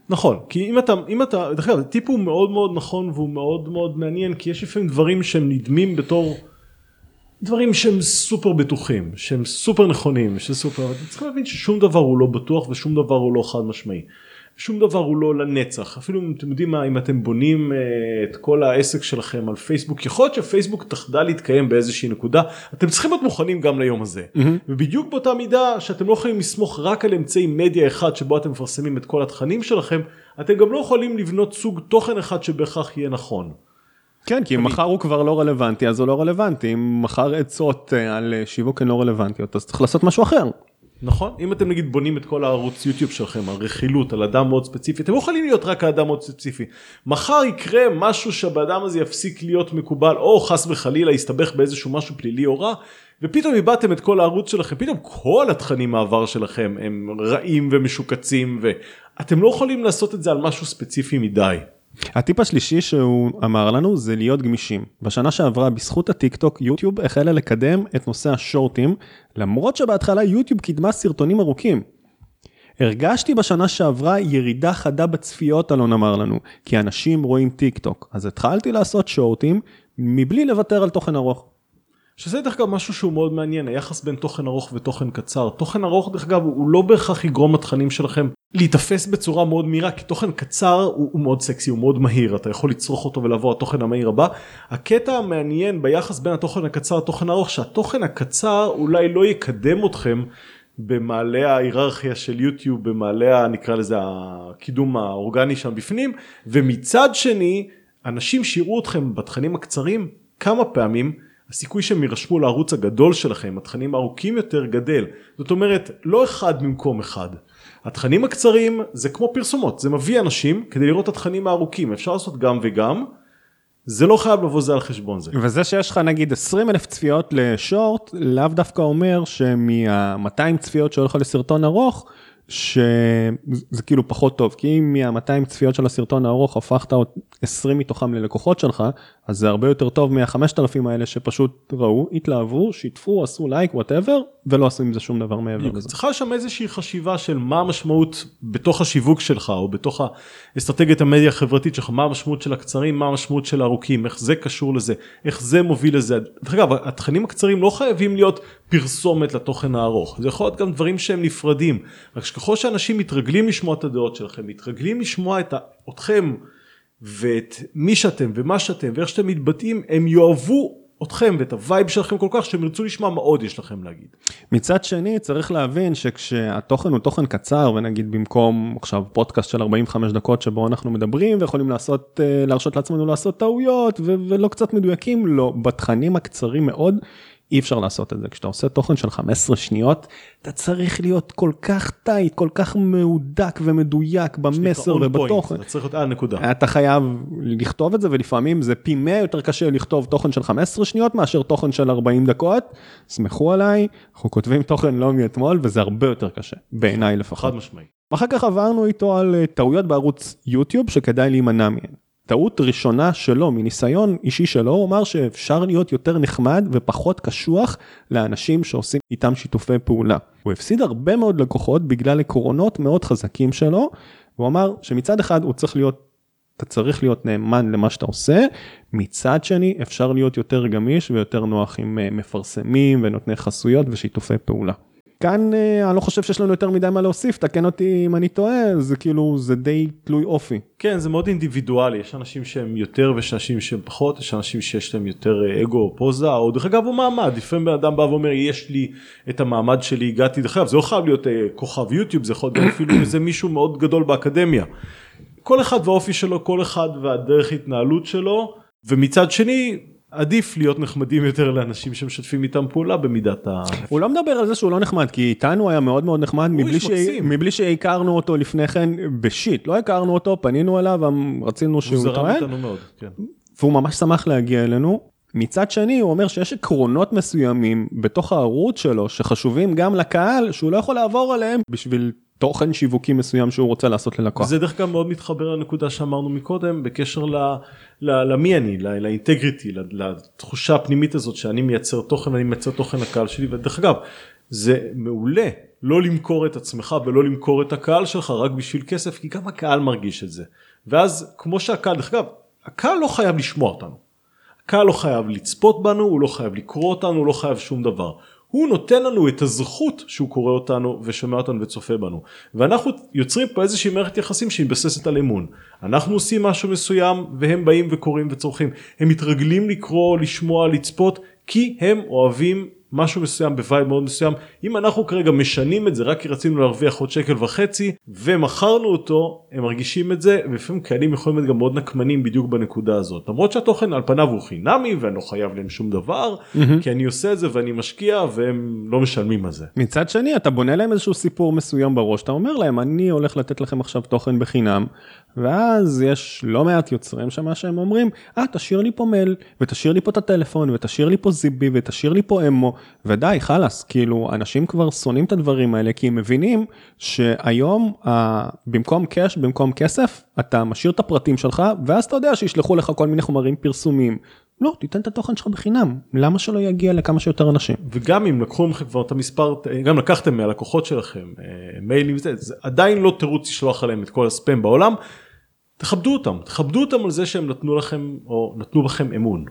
נכון, כי אם אתה, אם אתה, דרך אגב, הטיפ הוא מאוד מאוד נכון והוא מאוד מאוד מעניין, כי יש לפעמים דברים שהם נדמים בתור דברים שהם סופר בטוחים, שהם סופר נכונים, שסופר, אתם צריכים להבין ששום דבר הוא לא בטוח ושום דבר הוא לא חד משמעי. שום דבר הוא לא לנצח אפילו אם אתם יודעים מה אם אתם בונים uh, את כל העסק שלכם על פייסבוק יכול להיות שפייסבוק תחדל להתקיים באיזושהי נקודה אתם צריכים להיות מוכנים גם ליום הזה mm-hmm. ובדיוק באותה מידה שאתם לא יכולים לסמוך רק על אמצעי מדיה אחד שבו אתם מפרסמים את כל התכנים שלכם אתם גם לא יכולים לבנות סוג תוכן אחד שבהכרח יהיה נכון. כן, כי אם מחר הוא כבר לא רלוונטי, אז הוא לא רלוונטי. אם מחר עצות אה, על אה, שיווק הן לא רלוונטיות, אז צריך לעשות משהו אחר. נכון. אם אתם נגיד בונים את כל הערוץ יוטיוב שלכם על רכילות על אדם מאוד ספציפי אתם יכולים להיות רק האדם מאוד ספציפי. מחר יקרה משהו שהבאדם הזה יפסיק להיות מקובל או חס וחלילה יסתבך באיזשהו משהו פלילי או רע ופתאום איבדתם את כל הערוץ שלכם. פתאום כל התכנים מהעבר שלכם הם רעים ומשוקצים ואתם לא יכולים לעשות את זה על משהו ספציפי מדי. הטיפ השלישי שהוא אמר לנו זה להיות גמישים. בשנה שעברה בזכות הטיק טוק יוטיוב החלה לקדם את נושא השורטים למרות שבהתחלה יוטיוב קידמה סרטונים ארוכים. הרגשתי בשנה שעברה ירידה חדה בצפיות אלון אמר לנו כי אנשים רואים טיק טוק אז התחלתי לעשות שורטים מבלי לוותר על תוכן ארוך. שזה דרך אגב משהו שהוא מאוד מעניין היחס בין תוכן ארוך ותוכן קצר תוכן ארוך דרך אגב הוא לא בהכרח יגרום לתכנים שלכם להיתפס בצורה מאוד מהירה כי תוכן קצר הוא, הוא מאוד סקסי הוא מאוד מהיר אתה יכול לצרוך אותו ולבוא התוכן המהיר הבא. הקטע המעניין ביחס בין התוכן הקצר לתוכן הארוך שהתוכן הקצר אולי לא יקדם אתכם במעלה ההיררכיה של יוטיוב במעלה נקרא לזה הקידום האורגני שם בפנים ומצד שני אנשים שיראו אתכם בתכנים הקצרים כמה פעמים. הסיכוי שהם יירשמו לערוץ הגדול שלכם, התכנים הארוכים יותר גדל. זאת אומרת, לא אחד במקום אחד. התכנים הקצרים זה כמו פרסומות, זה מביא אנשים כדי לראות את התכנים הארוכים, אפשר לעשות גם וגם. זה לא חייב לבוא זה על חשבון זה. וזה שיש לך נגיד 20 אלף צפיות ל short, לאו דווקא אומר שמה-200 צפיות שהולך לסרטון ארוך, שזה כאילו פחות טוב כי אם מה-200 צפיות של הסרטון הארוך הפכת עוד 20 מתוכם ללקוחות שלך אז זה הרבה יותר טוב מה-5000 האלה שפשוט ראו התלהבו שיתפו עשו לייק whatever ולא עשו עם זה שום דבר מעבר לזה. צריכה שם איזושהי חשיבה של מה המשמעות בתוך השיווק שלך או בתוך האסטרטגיית המדיה החברתית שלך מה המשמעות של הקצרים מה המשמעות של הארוכים איך זה קשור לזה איך זה מוביל לזה. דרך אגב התכנים הקצרים לא חייבים להיות פרסומת לתוכן הארוך זה יכול להיות גם דברים שהם נפרדים רק שככל שאנשים מתרגלים לשמוע את הדעות שלכם מתרגלים לשמוע את אתכם ואת מי שאתם ומה שאתם ואיך שאתם מתבטאים הם יאהבו אתכם ואת ה vibe שלכם כל כך שהם ירצו לשמוע מה עוד יש לכם להגיד. מצד שני צריך להבין שכשהתוכן הוא תוכן קצר ונגיד במקום עכשיו פודקאסט של 45 דקות שבו אנחנו מדברים ויכולים לעשות אה, להרשות לעצמנו לעשות טעויות ולא קצת מדויקים לא בתכנים הקצרים מאוד אי אפשר לעשות את זה כשאתה עושה תוכן של 15 שניות אתה צריך להיות כל כך טייט כל כך מהודק ומדויק במסר ובתוכן. אתה צריך להיות על נקודה. אתה חייב לכתוב את זה ולפעמים זה פי 100 יותר קשה לכתוב תוכן של 15 שניות מאשר תוכן של 40 דקות. סמכו עליי אנחנו כותבים תוכן לא מאתמול וזה הרבה יותר קשה בעיניי לפחות. חד משמעי. אחר כך עברנו איתו על אה, טעויות בערוץ יוטיוב שכדאי להימנע מהן. טעות ראשונה שלו מניסיון אישי שלו הוא אמר שאפשר להיות יותר נחמד ופחות קשוח לאנשים שעושים איתם שיתופי פעולה. הוא הפסיד הרבה מאוד לקוחות בגלל עקרונות מאוד חזקים שלו. הוא אמר שמצד אחד הוא צריך להיות אתה צריך להיות נאמן למה שאתה עושה מצד שני אפשר להיות יותר גמיש ויותר נוח עם אה, מפרסמים ונותני חסויות ושיתופי פעולה. כאן אה, אני לא חושב שיש לנו יותר מדי מה להוסיף, תקן אותי אם אני טועה, זה כאילו, זה די תלוי אופי. כן, זה מאוד אינדיבידואלי, יש אנשים שהם יותר ויש אנשים שהם פחות, יש אנשים שיש להם יותר אה, אגו או פוזה, או דרך אגב הוא מעמד, לפעמים בן אדם בא ואומר, יש לי את המעמד שלי, הגעתי, דרך אגב, זה לא חייב להיות אה, כוכב יוטיוב, זה יכול להיות אפילו איזה מישהו מאוד גדול באקדמיה. כל אחד והאופי שלו, כל אחד והדרך התנהלות שלו, ומצד שני, עדיף להיות נחמדים יותר לאנשים שמשתפים איתם פעולה במידת ה... הוא לא מדבר על זה שהוא לא נחמד כי איתנו היה מאוד מאוד נחמד מבלי, ש... מבלי שהכרנו אותו לפני כן בשיט לא הכרנו אותו פנינו אליו רצינו שהוא יתראה. כן. והוא ממש שמח להגיע אלינו. מצד שני הוא אומר שיש עקרונות מסוימים בתוך הערוץ שלו שחשובים גם לקהל שהוא לא יכול לעבור עליהם בשביל תוכן שיווקי מסוים שהוא רוצה לעשות ללקוח. זה דרך כלל מאוד מתחבר לנקודה שאמרנו מקודם בקשר למי אני, לאינטגריטי, לתחושה הפנימית הזאת שאני מייצר תוכן, אני מייצר תוכן לקהל שלי ודרך אגב זה מעולה לא למכור את עצמך ולא למכור את הקהל שלך רק בשביל כסף כי גם הקהל מרגיש את זה. ואז כמו שהקהל, דרך אגב, הקהל לא חייב לשמוע אותנו. הקהל לא חייב לצפות בנו, הוא לא חייב לקרוא אותנו, הוא לא חייב שום דבר. הוא נותן לנו את הזכות שהוא קורא אותנו ושומע אותנו וצופה בנו. ואנחנו יוצרים פה איזושהי מערכת יחסים שהיא מבססת על אמון. אנחנו עושים משהו מסוים והם באים וקוראים וצורכים. הם מתרגלים לקרוא לשמוע לצפות כי הם אוהבים משהו מסוים ב vibe מאוד מסוים. אם אנחנו כרגע משנים את זה רק כי רצינו להרוויח עוד שקל וחצי ומכרנו אותו הם מרגישים את זה ולפעמים קהלים יכולים להיות גם מאוד נקמנים בדיוק בנקודה הזאת. למרות שהתוכן על פניו הוא חינמי ואני לא חייב להם שום דבר כי אני עושה את זה ואני משקיע והם לא משלמים על זה. מצד שני אתה בונה להם איזשהו סיפור מסוים בראש אתה אומר להם אני הולך לתת לכם עכשיו תוכן בחינם ואז יש לא מעט יוצרים שמה שהם אומרים אה תשאיר לי פה מייל ותשאיר לי פה את הטלפון ותשאיר לי פה זיבי ותשאיר לי פה אמו ודי חלאס כאילו אנשים כבר שונאים את הדברים האלה כי הם מבינים שהיום אה, במקום קאש במקום כסף אתה משאיר את הפרטים שלך ואז אתה יודע שישלחו לך כל מיני חומרים פרסומיים. לא תיתן את התוכן שלך בחינם למה שלא יגיע לכמה שיותר אנשים וגם אם לקחו מכם כבר את המספר גם לקחתם מהלקוחות שלכם אה, מיילים זה, זה עדיין לא תירוץ לשלוח עליהם את כל הספאם בעולם. תכבדו אותם תכבדו אותם על זה שהם נתנו לכם או נתנו בכם אמון.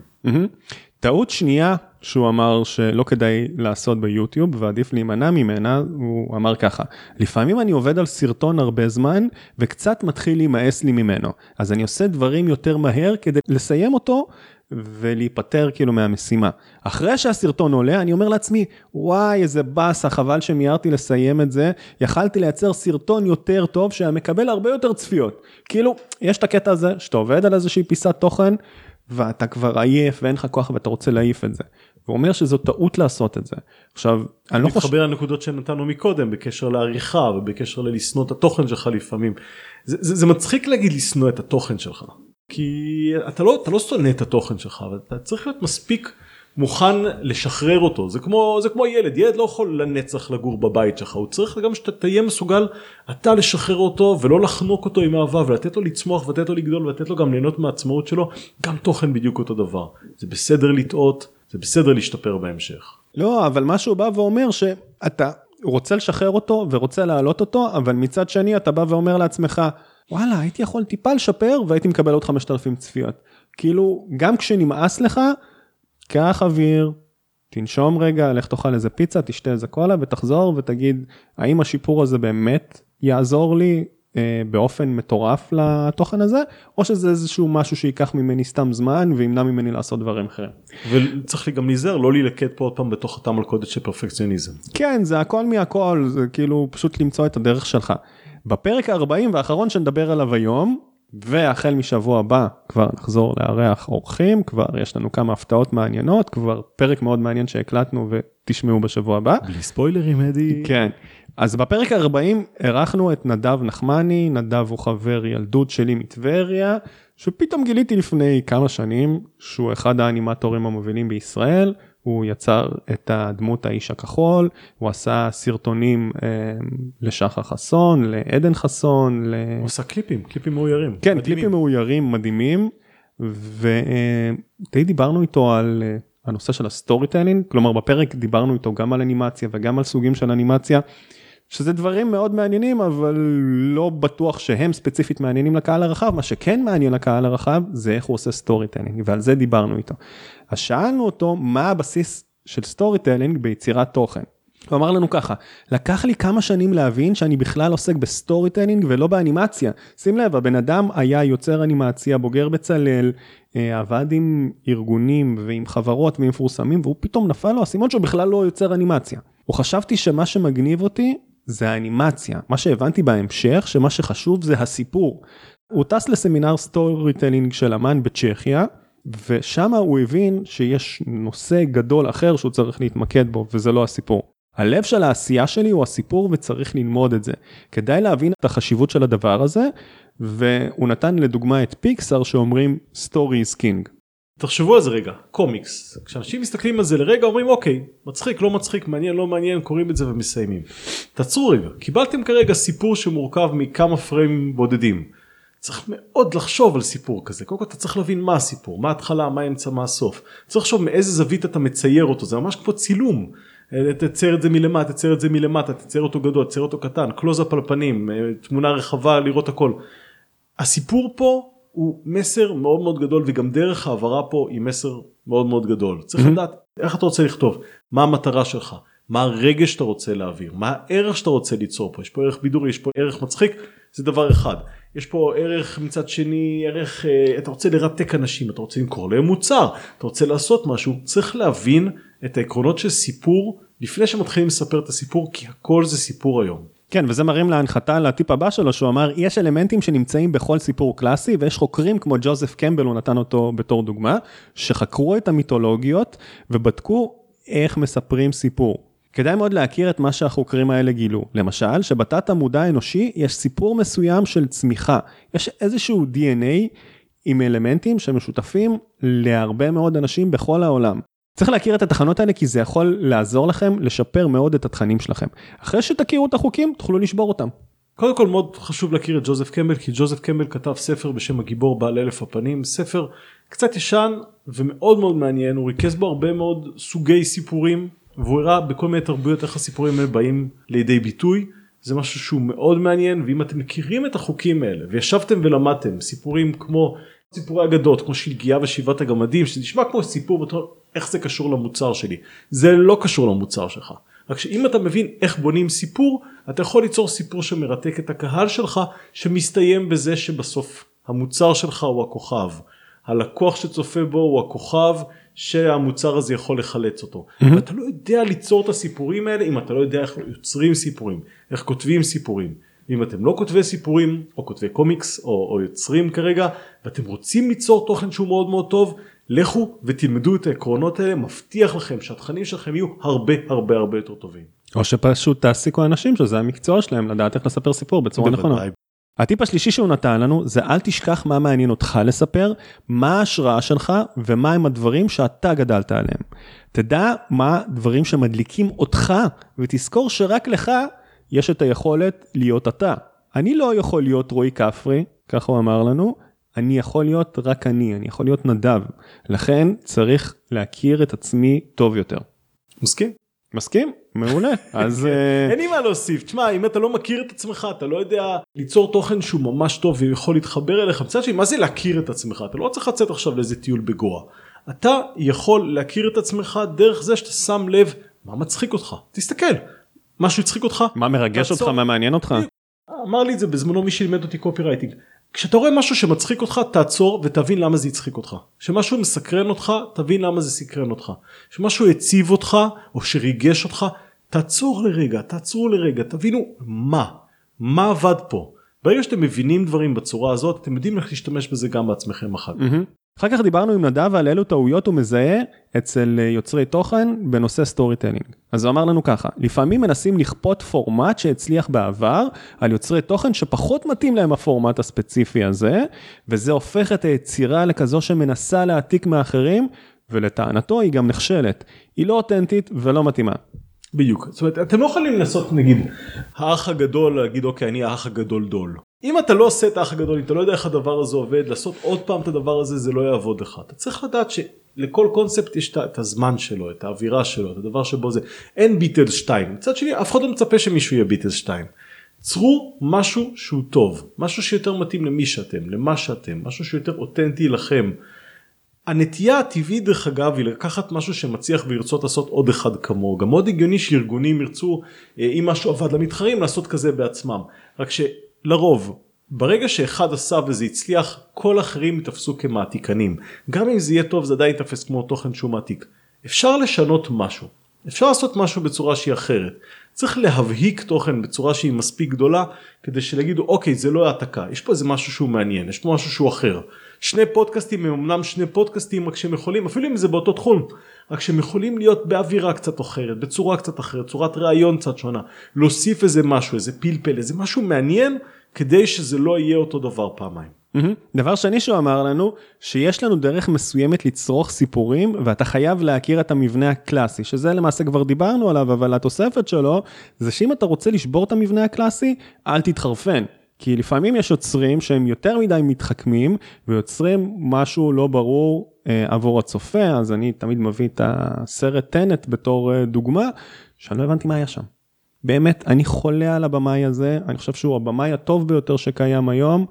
טעות שנייה שהוא אמר שלא כדאי לעשות ביוטיוב ועדיף להימנע ממנה הוא אמר ככה לפעמים אני עובד על סרטון הרבה זמן וקצת מתחיל להימאס לי ממנו אז אני עושה דברים יותר מהר כדי לסיים אותו ולהיפטר כאילו מהמשימה. אחרי שהסרטון עולה אני אומר לעצמי וואי איזה באסה חבל שמיהרתי לסיים את זה יכלתי לייצר סרטון יותר טוב שהיה מקבל הרבה יותר צפיות כאילו יש את הקטע הזה שאתה עובד על איזושהי פיסת תוכן ואתה כבר עייף ואין לך כוח ואתה רוצה להעיף את זה. הוא אומר שזו טעות לעשות את זה. עכשיו אני לא חושב... מתחבר לנקודות שנתנו מקודם בקשר לעריכה ובקשר ללשנוא את התוכן שלך לפעמים. זה, זה, זה מצחיק להגיד לשנוא את התוכן שלך. כי אתה לא, אתה לא שונא את התוכן שלך, אבל אתה צריך להיות מספיק מוכן לשחרר אותו. זה כמו, זה כמו ילד, ילד לא יכול לנצח לגור בבית שלך, הוא צריך גם שאתה תהיה מסוגל אתה לשחרר אותו ולא לחנוק אותו עם אהבה ולתת לו לצמוח ולתת לו לגדול ולתת לו גם ליהנות מהעצמאות שלו, גם תוכן בדיוק אותו דבר. זה בסדר לטעות, זה בסדר להשתפר בהמשך. לא, אבל מה שהוא בא ואומר שאתה רוצה לשחרר אותו ורוצה להעלות אותו, אבל מצד שני אתה בא ואומר לעצמך, וואלה הייתי יכול טיפה לשפר והייתי מקבל עוד 5,000 צפיות. כאילו גם כשנמאס לך, קח אוויר, תנשום רגע, לך תאכל איזה פיצה, תשתה איזה קולה ותחזור ותגיד האם השיפור הזה באמת יעזור לי אה, באופן מטורף לתוכן הזה, או שזה איזשהו משהו שייקח ממני סתם זמן וימנע ממני לעשות דברים אחרים. וצריך לי גם להיזהר לא להילקט פה עוד פעם בתוך אותה מלכודת של פרפקציוניזם. כן זה הכל מהכל זה כאילו פשוט למצוא את הדרך שלך. בפרק ה-40 והאחרון שנדבר עליו היום, והחל משבוע הבא כבר נחזור לארח אורחים, כבר יש לנו כמה הפתעות מעניינות, כבר פרק מאוד מעניין שהקלטנו ותשמעו בשבוע הבא. בלי ספוילרים אדי. כן. אז בפרק ה-40 אירחנו את נדב נחמני, נדב הוא חבר ילדות שלי מטבריה, שפתאום גיליתי לפני כמה שנים שהוא אחד האנימטורים המובילים בישראל. הוא יצר את הדמות האיש הכחול, הוא עשה סרטונים אה, לשחר חסון, לעדן חסון. ל... הוא עשה קליפים, קליפים מאוירים. כן, מדהימים. קליפים מאוירים מדהימים, ודי דיברנו איתו על אה, הנושא של ה storytelling, כלומר בפרק דיברנו איתו גם על אנימציה וגם על סוגים של אנימציה. שזה דברים מאוד מעניינים אבל לא בטוח שהם ספציפית מעניינים לקהל הרחב מה שכן מעניין לקהל הרחב זה איך הוא עושה storytelling ועל זה דיברנו איתו. אז שאלנו אותו מה הבסיס של storytelling ביצירת תוכן. הוא אמר לנו ככה, לקח לי כמה שנים להבין שאני בכלל עוסק ב storytelling ולא באנימציה. שים לב, הבן אדם היה יוצר אנימציה, בוגר בצלאל, אה, עבד עם ארגונים ועם חברות ועם מפורסמים, והוא פתאום נפל לו האסימון שהוא בכלל לא יוצר אנימציה. הוא חשבתי שמה שמגניב אותי זה האנימציה. מה שהבנתי בהמשך, שמה שחשוב זה הסיפור. הוא טס לסמינר storytelling של אמן בצ'כיה, ושם הוא הבין שיש נושא גדול אחר שהוא צריך להתמקד בו, וזה לא הסיפור. הלב של העשייה שלי הוא הסיפור וצריך ללמוד את זה. כדאי להבין את החשיבות של הדבר הזה, והוא נתן לדוגמה את פיקסאר שאומרים story is king. תחשבו על זה רגע, קומיקס, כשאנשים מסתכלים על זה לרגע אומרים אוקיי, מצחיק, לא מצחיק, מעניין, לא מעניין, קוראים את זה ומסיימים. תעצרו רגע, קיבלתם כרגע סיפור שמורכב מכמה פריים בודדים. צריך מאוד לחשוב על סיפור כזה, קודם כל אתה צריך להבין מה הסיפור, מה ההתחלה, מה האמצע, מה הסוף. צריך לחשוב מאיזה זווית אתה מצייר אותו, זה ממש כמו צילום. תצייר את זה מלמטה, תצייר את זה מלמטה, תצייר אותו גדול, תצייר אותו קטן, קלוזאפ על פנים, תמונה רחבה לראות הכל. הסיפור פה הוא מסר מאוד מאוד גדול וגם דרך העברה פה היא מסר מאוד מאוד גדול. צריך לדעת איך אתה רוצה לכתוב, מה המטרה שלך, מה הרגש שאתה רוצה להעביר, מה הערך שאתה רוצה ליצור פה, יש פה ערך בידורי, יש פה ערך מצחיק, זה דבר אחד. יש פה ערך מצד שני ערך אה, אתה רוצה לרתק אנשים אתה רוצה למכור להם מוצר אתה רוצה לעשות משהו צריך להבין את העקרונות של סיפור לפני שמתחילים לספר את הסיפור כי הכל זה סיפור היום. כן, וזה מרים להנחתה לטיפ הבא שלו, שהוא אמר, יש אלמנטים שנמצאים בכל סיפור קלאסי, ויש חוקרים כמו ג'וזף קמבל, הוא נתן אותו בתור דוגמה, שחקרו את המיתולוגיות ובדקו איך מספרים סיפור. כדאי מאוד להכיר את מה שהחוקרים האלה גילו. למשל, שבתת המודע האנושי יש סיפור מסוים של צמיחה. יש איזשהו DNA עם אלמנטים שמשותפים להרבה מאוד אנשים בכל העולם. צריך להכיר את התחנות האלה כי זה יכול לעזור לכם לשפר מאוד את התכנים שלכם. אחרי שתכירו את החוקים תוכלו לשבור אותם. קודם כל מאוד חשוב להכיר את ג'וזף קמבל כי ג'וזף קמבל כתב ספר בשם הגיבור בעל אלף הפנים ספר קצת ישן ומאוד מאוד מעניין הוא ריכז בו הרבה מאוד סוגי סיפורים והוא הראה בכל מיני תרבויות איך הסיפורים האלה באים לידי ביטוי זה משהו שהוא מאוד מעניין ואם אתם מכירים את החוקים האלה וישבתם ולמדתם סיפורים כמו סיפורי אגדות כמו שלגיה ושבעת הגמדים שזה נשמע כמו סיפור איך זה קשור למוצר שלי זה לא קשור למוצר שלך רק שאם אתה מבין איך בונים סיפור אתה יכול ליצור סיפור שמרתק את הקהל שלך שמסתיים בזה שבסוף המוצר שלך הוא הכוכב הלקוח שצופה בו הוא הכוכב שהמוצר הזה יכול לחלץ אותו. Mm-hmm. ואתה לא יודע ליצור את הסיפורים האלה אם אתה לא יודע איך יוצרים סיפורים, איך כותבים סיפורים. אם אתם לא כותבי סיפורים או כותבי קומיקס או, או יוצרים כרגע ואתם רוצים ליצור תוכן שהוא מאוד מאוד טוב לכו ותלמדו את העקרונות האלה מבטיח לכם שהתכנים שלכם יהיו הרבה הרבה הרבה יותר טובים. או שפשוט תעסיקו אנשים שזה המקצוע שלהם לדעת איך לספר סיפור בצורה נכונה. הטיפ השלישי שהוא נתן לנו זה אל תשכח מה מעניין אותך לספר, מה ההשראה שלך ומה הם הדברים שאתה גדלת עליהם. תדע מה דברים שמדליקים אותך ותזכור שרק לך יש את היכולת להיות אתה. אני לא יכול להיות רועי כפרי, ככה הוא אמר לנו, אני יכול להיות רק אני, אני יכול להיות נדב. לכן צריך להכיר את עצמי טוב יותר. מסכים? מסכים? מעולה. אז... אה, אין לי מה להוסיף. תשמע, אם אתה לא מכיר את עצמך, אתה לא יודע ליצור תוכן שהוא ממש טוב ויכול להתחבר אליך. מצד שני, מה זה להכיר את עצמך? אתה לא צריך לצאת עכשיו לאיזה טיול בגואה. אתה יכול להכיר את עצמך דרך זה שאתה שם לב מה מצחיק אותך. תסתכל, משהו הצחיק אותך. מה מרגש אותך, מה מעניין אותך? אמר לי את זה בזמנו מי שלימד אותי קופי רייטינג. כשאתה רואה משהו שמצחיק אותך תעצור ותבין למה זה הצחיק אותך. כשמשהו מסקרן אותך תבין למה זה סקרן אותך. כשמשהו העציב אותך או שריגש אותך תעצור לרגע תעצרו לרגע תבינו מה מה עבד פה. ברגע שאתם מבינים דברים בצורה הזאת אתם יודעים איך להשתמש בזה גם בעצמכם אחר כך. Mm-hmm. אחר כך דיברנו עם נדב על אילו טעויות הוא מזהה אצל אה, יוצרי תוכן בנושא storytelling. אז הוא אמר לנו ככה, לפעמים מנסים לכפות פורמט שהצליח בעבר על יוצרי תוכן שפחות מתאים להם הפורמט הספציפי הזה, וזה הופך את היצירה לכזו שמנסה להעתיק מאחרים, ולטענתו היא גם נכשלת. היא לא אותנטית ולא מתאימה. בדיוק זאת אומרת אתם לא יכולים לעשות נגיד האח הגדול להגיד אוקיי אני האח הגדול דול אם אתה לא עושה את האח הגדול אם אתה לא יודע איך הדבר הזה עובד לעשות עוד פעם את הדבר הזה זה לא יעבוד לך. אתה צריך לדעת שלכל קונספט יש את הזמן שלו את האווירה שלו את הדבר שבו זה. אין ביטלס 2 מצד שני אף אחד לא מצפה שמישהו יהיה ביטלס 2. צרו משהו שהוא טוב משהו שיותר מתאים למי שאתם למה שאתם משהו שיותר אותנטי לכם. הנטייה הטבעית דרך אגב היא לקחת משהו שמצליח ולרצות לעשות עוד אחד כמוהו. גם מאוד הגיוני שארגונים ירצו אה, אם משהו עבד למתחרים לעשות כזה בעצמם. רק שלרוב ברגע שאחד עשה וזה הצליח כל האחרים יתפסו כמעתיקנים. גם אם זה יהיה טוב זה עדיין יתפס כמו תוכן שהוא מעתיק. אפשר לשנות משהו. אפשר לעשות משהו בצורה שהיא אחרת. צריך להבהיק תוכן בצורה שהיא מספיק גדולה כדי שלהגידו אוקיי זה לא העתקה. יש פה איזה משהו שהוא מעניין יש פה משהו שהוא אחר. שני פודקאסטים הם אמנם שני פודקאסטים רק שהם יכולים אפילו אם זה באותו תחום רק שהם יכולים להיות באווירה קצת אחרת בצורה קצת אחרת צורת ראיון קצת שונה להוסיף איזה משהו איזה פלפל איזה משהו מעניין כדי שזה לא יהיה אותו דבר פעמיים. Mm-hmm. דבר שני שהוא אמר לנו שיש לנו דרך מסוימת לצרוך סיפורים ואתה חייב להכיר את המבנה הקלאסי שזה למעשה כבר דיברנו עליו אבל התוספת שלו זה שאם אתה רוצה לשבור את המבנה הקלאסי אל תתחרפן כי לפעמים יש יוצרים שהם יותר מדי מתחכמים ויוצרים משהו לא ברור אה, עבור הצופה, אז אני תמיד מביא את הסרט טנט בתור אה, דוגמה, שאני לא הבנתי מה היה שם. באמת, אני חולה על הבמאי הזה, אני חושב שהוא הבמאי הטוב ביותר שקיים היום,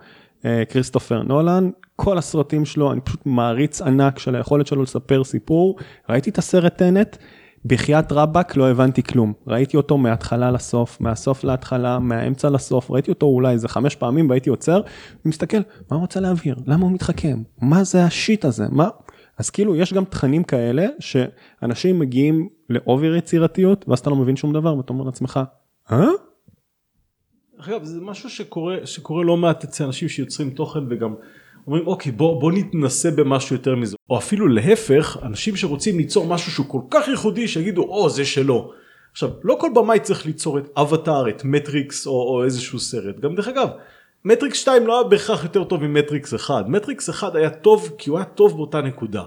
אה, כריסטופר נולן, כל הסרטים שלו, אני פשוט מעריץ ענק של היכולת שלו לספר סיפור, ראיתי את הסרט טנט, בחייאת רבאק לא הבנתי כלום. ראיתי אותו מההתחלה לסוף, מהסוף להתחלה, מהאמצע לסוף, ראיתי אותו אולי איזה חמש פעמים והייתי עוצר, ומסתכל, מה הוא רוצה להעביר? למה הוא מתחכם? מה זה השיט הזה? מה? אז כאילו יש גם תכנים כאלה שאנשים מגיעים לאובר יצירתיות ואז אתה לא מבין שום דבר ואתה אומר לעצמך, אה? אגב זה משהו שקורה שקורה לא מעט אצל אנשים שיוצרים תוכן וגם אומרים אוקיי בוא בוא נתנסה במשהו יותר מזה. או אפילו להפך אנשים שרוצים ליצור משהו שהוא כל כך ייחודי שיגידו או זה שלו. עכשיו לא כל במאי צריך ליצור את אבטאר את מטריקס או, או איזשהו סרט. גם דרך אגב מטריקס 2 לא היה בהכרח יותר טוב ממטריקס 1 מטריקס 1 היה טוב כי הוא היה טוב באותה נקודה.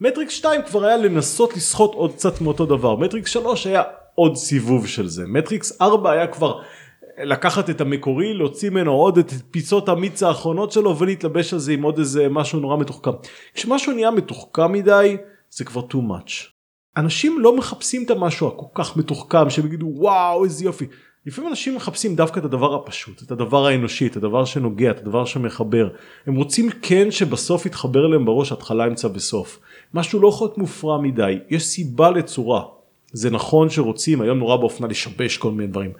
מטריקס 2 כבר היה לנסות לסחוט עוד קצת מאותו דבר. מטריקס 3 היה עוד סיבוב של זה. מטריקס 4 היה כבר לקחת את המקורי להוציא ממנו עוד את פיסות המיץ האחרונות שלו ולהתלבש על זה עם עוד איזה משהו נורא מתוחכם. כשמשהו נהיה מתוחכם מדי זה כבר too much. אנשים לא מחפשים את המשהו הכל כך מתוחכם שהם יגידו וואו איזה יופי. לפעמים אנשים מחפשים דווקא את הדבר הפשוט את הדבר האנושי את הדבר שנוגע את הדבר שמחבר הם רוצים כן שבסוף יתחבר להם בראש התחלה אמצע בסוף משהו לא יכול להיות מופרע מדי יש סיבה לצורה זה נכון שרוצים היום נורא באופנה לשבש כל מיני דברים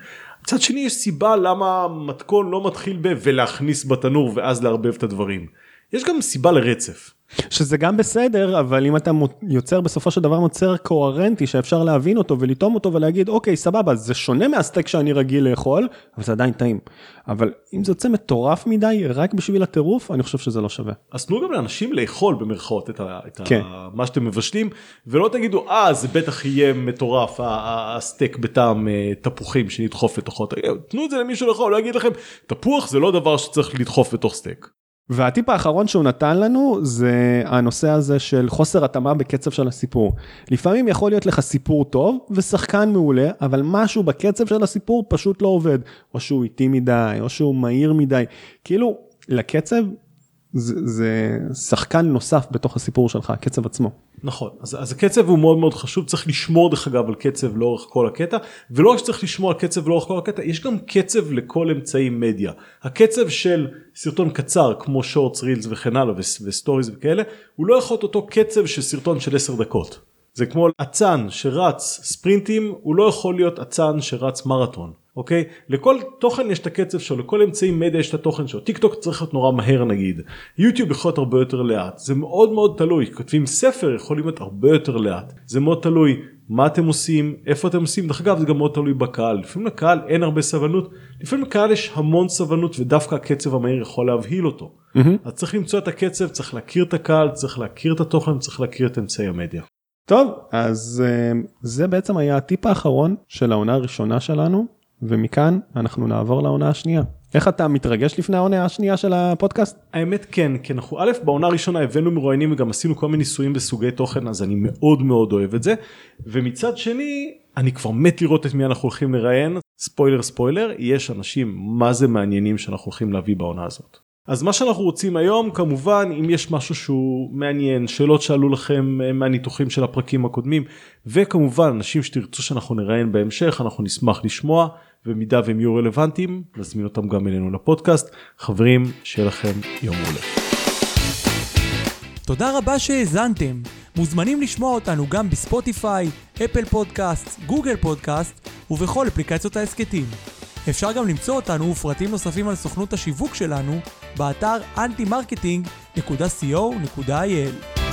מצד שני יש סיבה למה מתכון לא מתחיל ב ולהכניס בתנור ואז לערבב את הדברים. יש גם סיבה לרצף. שזה גם בסדר, אבל אם אתה יוצר בסופו של דבר מוצר קוהרנטי שאפשר להבין אותו ולטעום אותו ולהגיד, אוקיי, סבבה, זה שונה מהסטייק שאני רגיל לאכול, אבל זה עדיין טעים. אבל אם זה יוצא מטורף מדי, רק בשביל הטירוף, אני חושב שזה לא שווה. אז תנו גם לאנשים לאכול במרכאות את, ה, את כן. ה, מה שאתם מבשלים, ולא תגידו, אה, זה בטח יהיה מטורף, הסטייק בטעם אה, תפוחים שנדחוף לתוכו. תנו את זה למישהו לאכול, לא יגיד לכם, תפוח זה לא דבר שצריך לדחוף בתוך סטייק. והטיפ האחרון שהוא נתן לנו זה הנושא הזה של חוסר התאמה בקצב של הסיפור. לפעמים יכול להיות לך סיפור טוב ושחקן מעולה, אבל משהו בקצב של הסיפור פשוט לא עובד. או שהוא איטי מדי, או שהוא מהיר מדי. כאילו, לקצב זה, זה שחקן נוסף בתוך הסיפור שלך, הקצב עצמו. נכון, אז, אז הקצב הוא מאוד מאוד חשוב, צריך לשמור דרך אגב על קצב לאורך כל הקטע, ולא רק שצריך לשמור על קצב לאורך כל הקטע, יש גם קצב לכל אמצעי מדיה. הקצב של סרטון קצר כמו shorts, reels וכן הלאה ו stories וכאלה, הוא לא יכול להיות אותו קצב של סרטון של 10 דקות. זה כמו אצן שרץ ספרינטים, הוא לא יכול להיות אצן שרץ מרתון. אוקיי? לכל תוכן יש את הקצב שלו, לכל אמצעי מדיה יש את התוכן שלו. טיק טוק צריך להיות נורא מהר נגיד, יוטיוב יכול להיות הרבה יותר לאט, זה מאוד מאוד תלוי, כותבים ספר יכולים להיות הרבה יותר לאט, זה מאוד תלוי מה אתם עושים, איפה אתם עושים, דרך אגב זה גם מאוד תלוי בקהל, לפעמים לקהל אין הרבה סבלנות, לפעמים לקהל יש המון סבלנות ודווקא הקצב המהיר יכול להבהיל אותו. Mm-hmm. אז צריך למצוא את הקצב, צריך להכיר את הקהל, צריך להכיר את התוכן, צריך להכיר את אמצעי המדיה. טוב, אז אה, זה בעצם היה הטיפ האחרון של העונה הראשונה שלנו. ומכאן אנחנו נעבור לעונה השנייה. איך אתה מתרגש לפני העונה השנייה של הפודקאסט? האמת כן, כי אנחנו א' בעונה הראשונה הבאנו מרואיינים וגם עשינו כל מיני ניסויים בסוגי תוכן אז אני מאוד מאוד אוהב את זה. ומצד שני אני כבר מת לראות את מי אנחנו הולכים לראיין. ספוילר ספוילר יש אנשים מה זה מעניינים שאנחנו הולכים להביא בעונה הזאת. אז מה שאנחנו רוצים היום כמובן אם יש משהו שהוא מעניין שאלות שעלו לכם אה, מהניתוחים של הפרקים הקודמים וכמובן אנשים שתרצו שאנחנו נראיין בהמשך אנחנו נשמח לשמוע במידה והם יהיו רלוונטיים נזמין אותם גם אלינו לפודקאסט חברים שיהיה לכם יום מעולה. תודה רבה שהאזנתם מוזמנים לשמוע אותנו גם בספוטיפיי אפל פודקאסט גוגל פודקאסט ובכל אפליקציות ההסכתים. אפשר גם למצוא אותנו ופרטים נוספים על סוכנות השיווק שלנו באתר antimarketing.co.il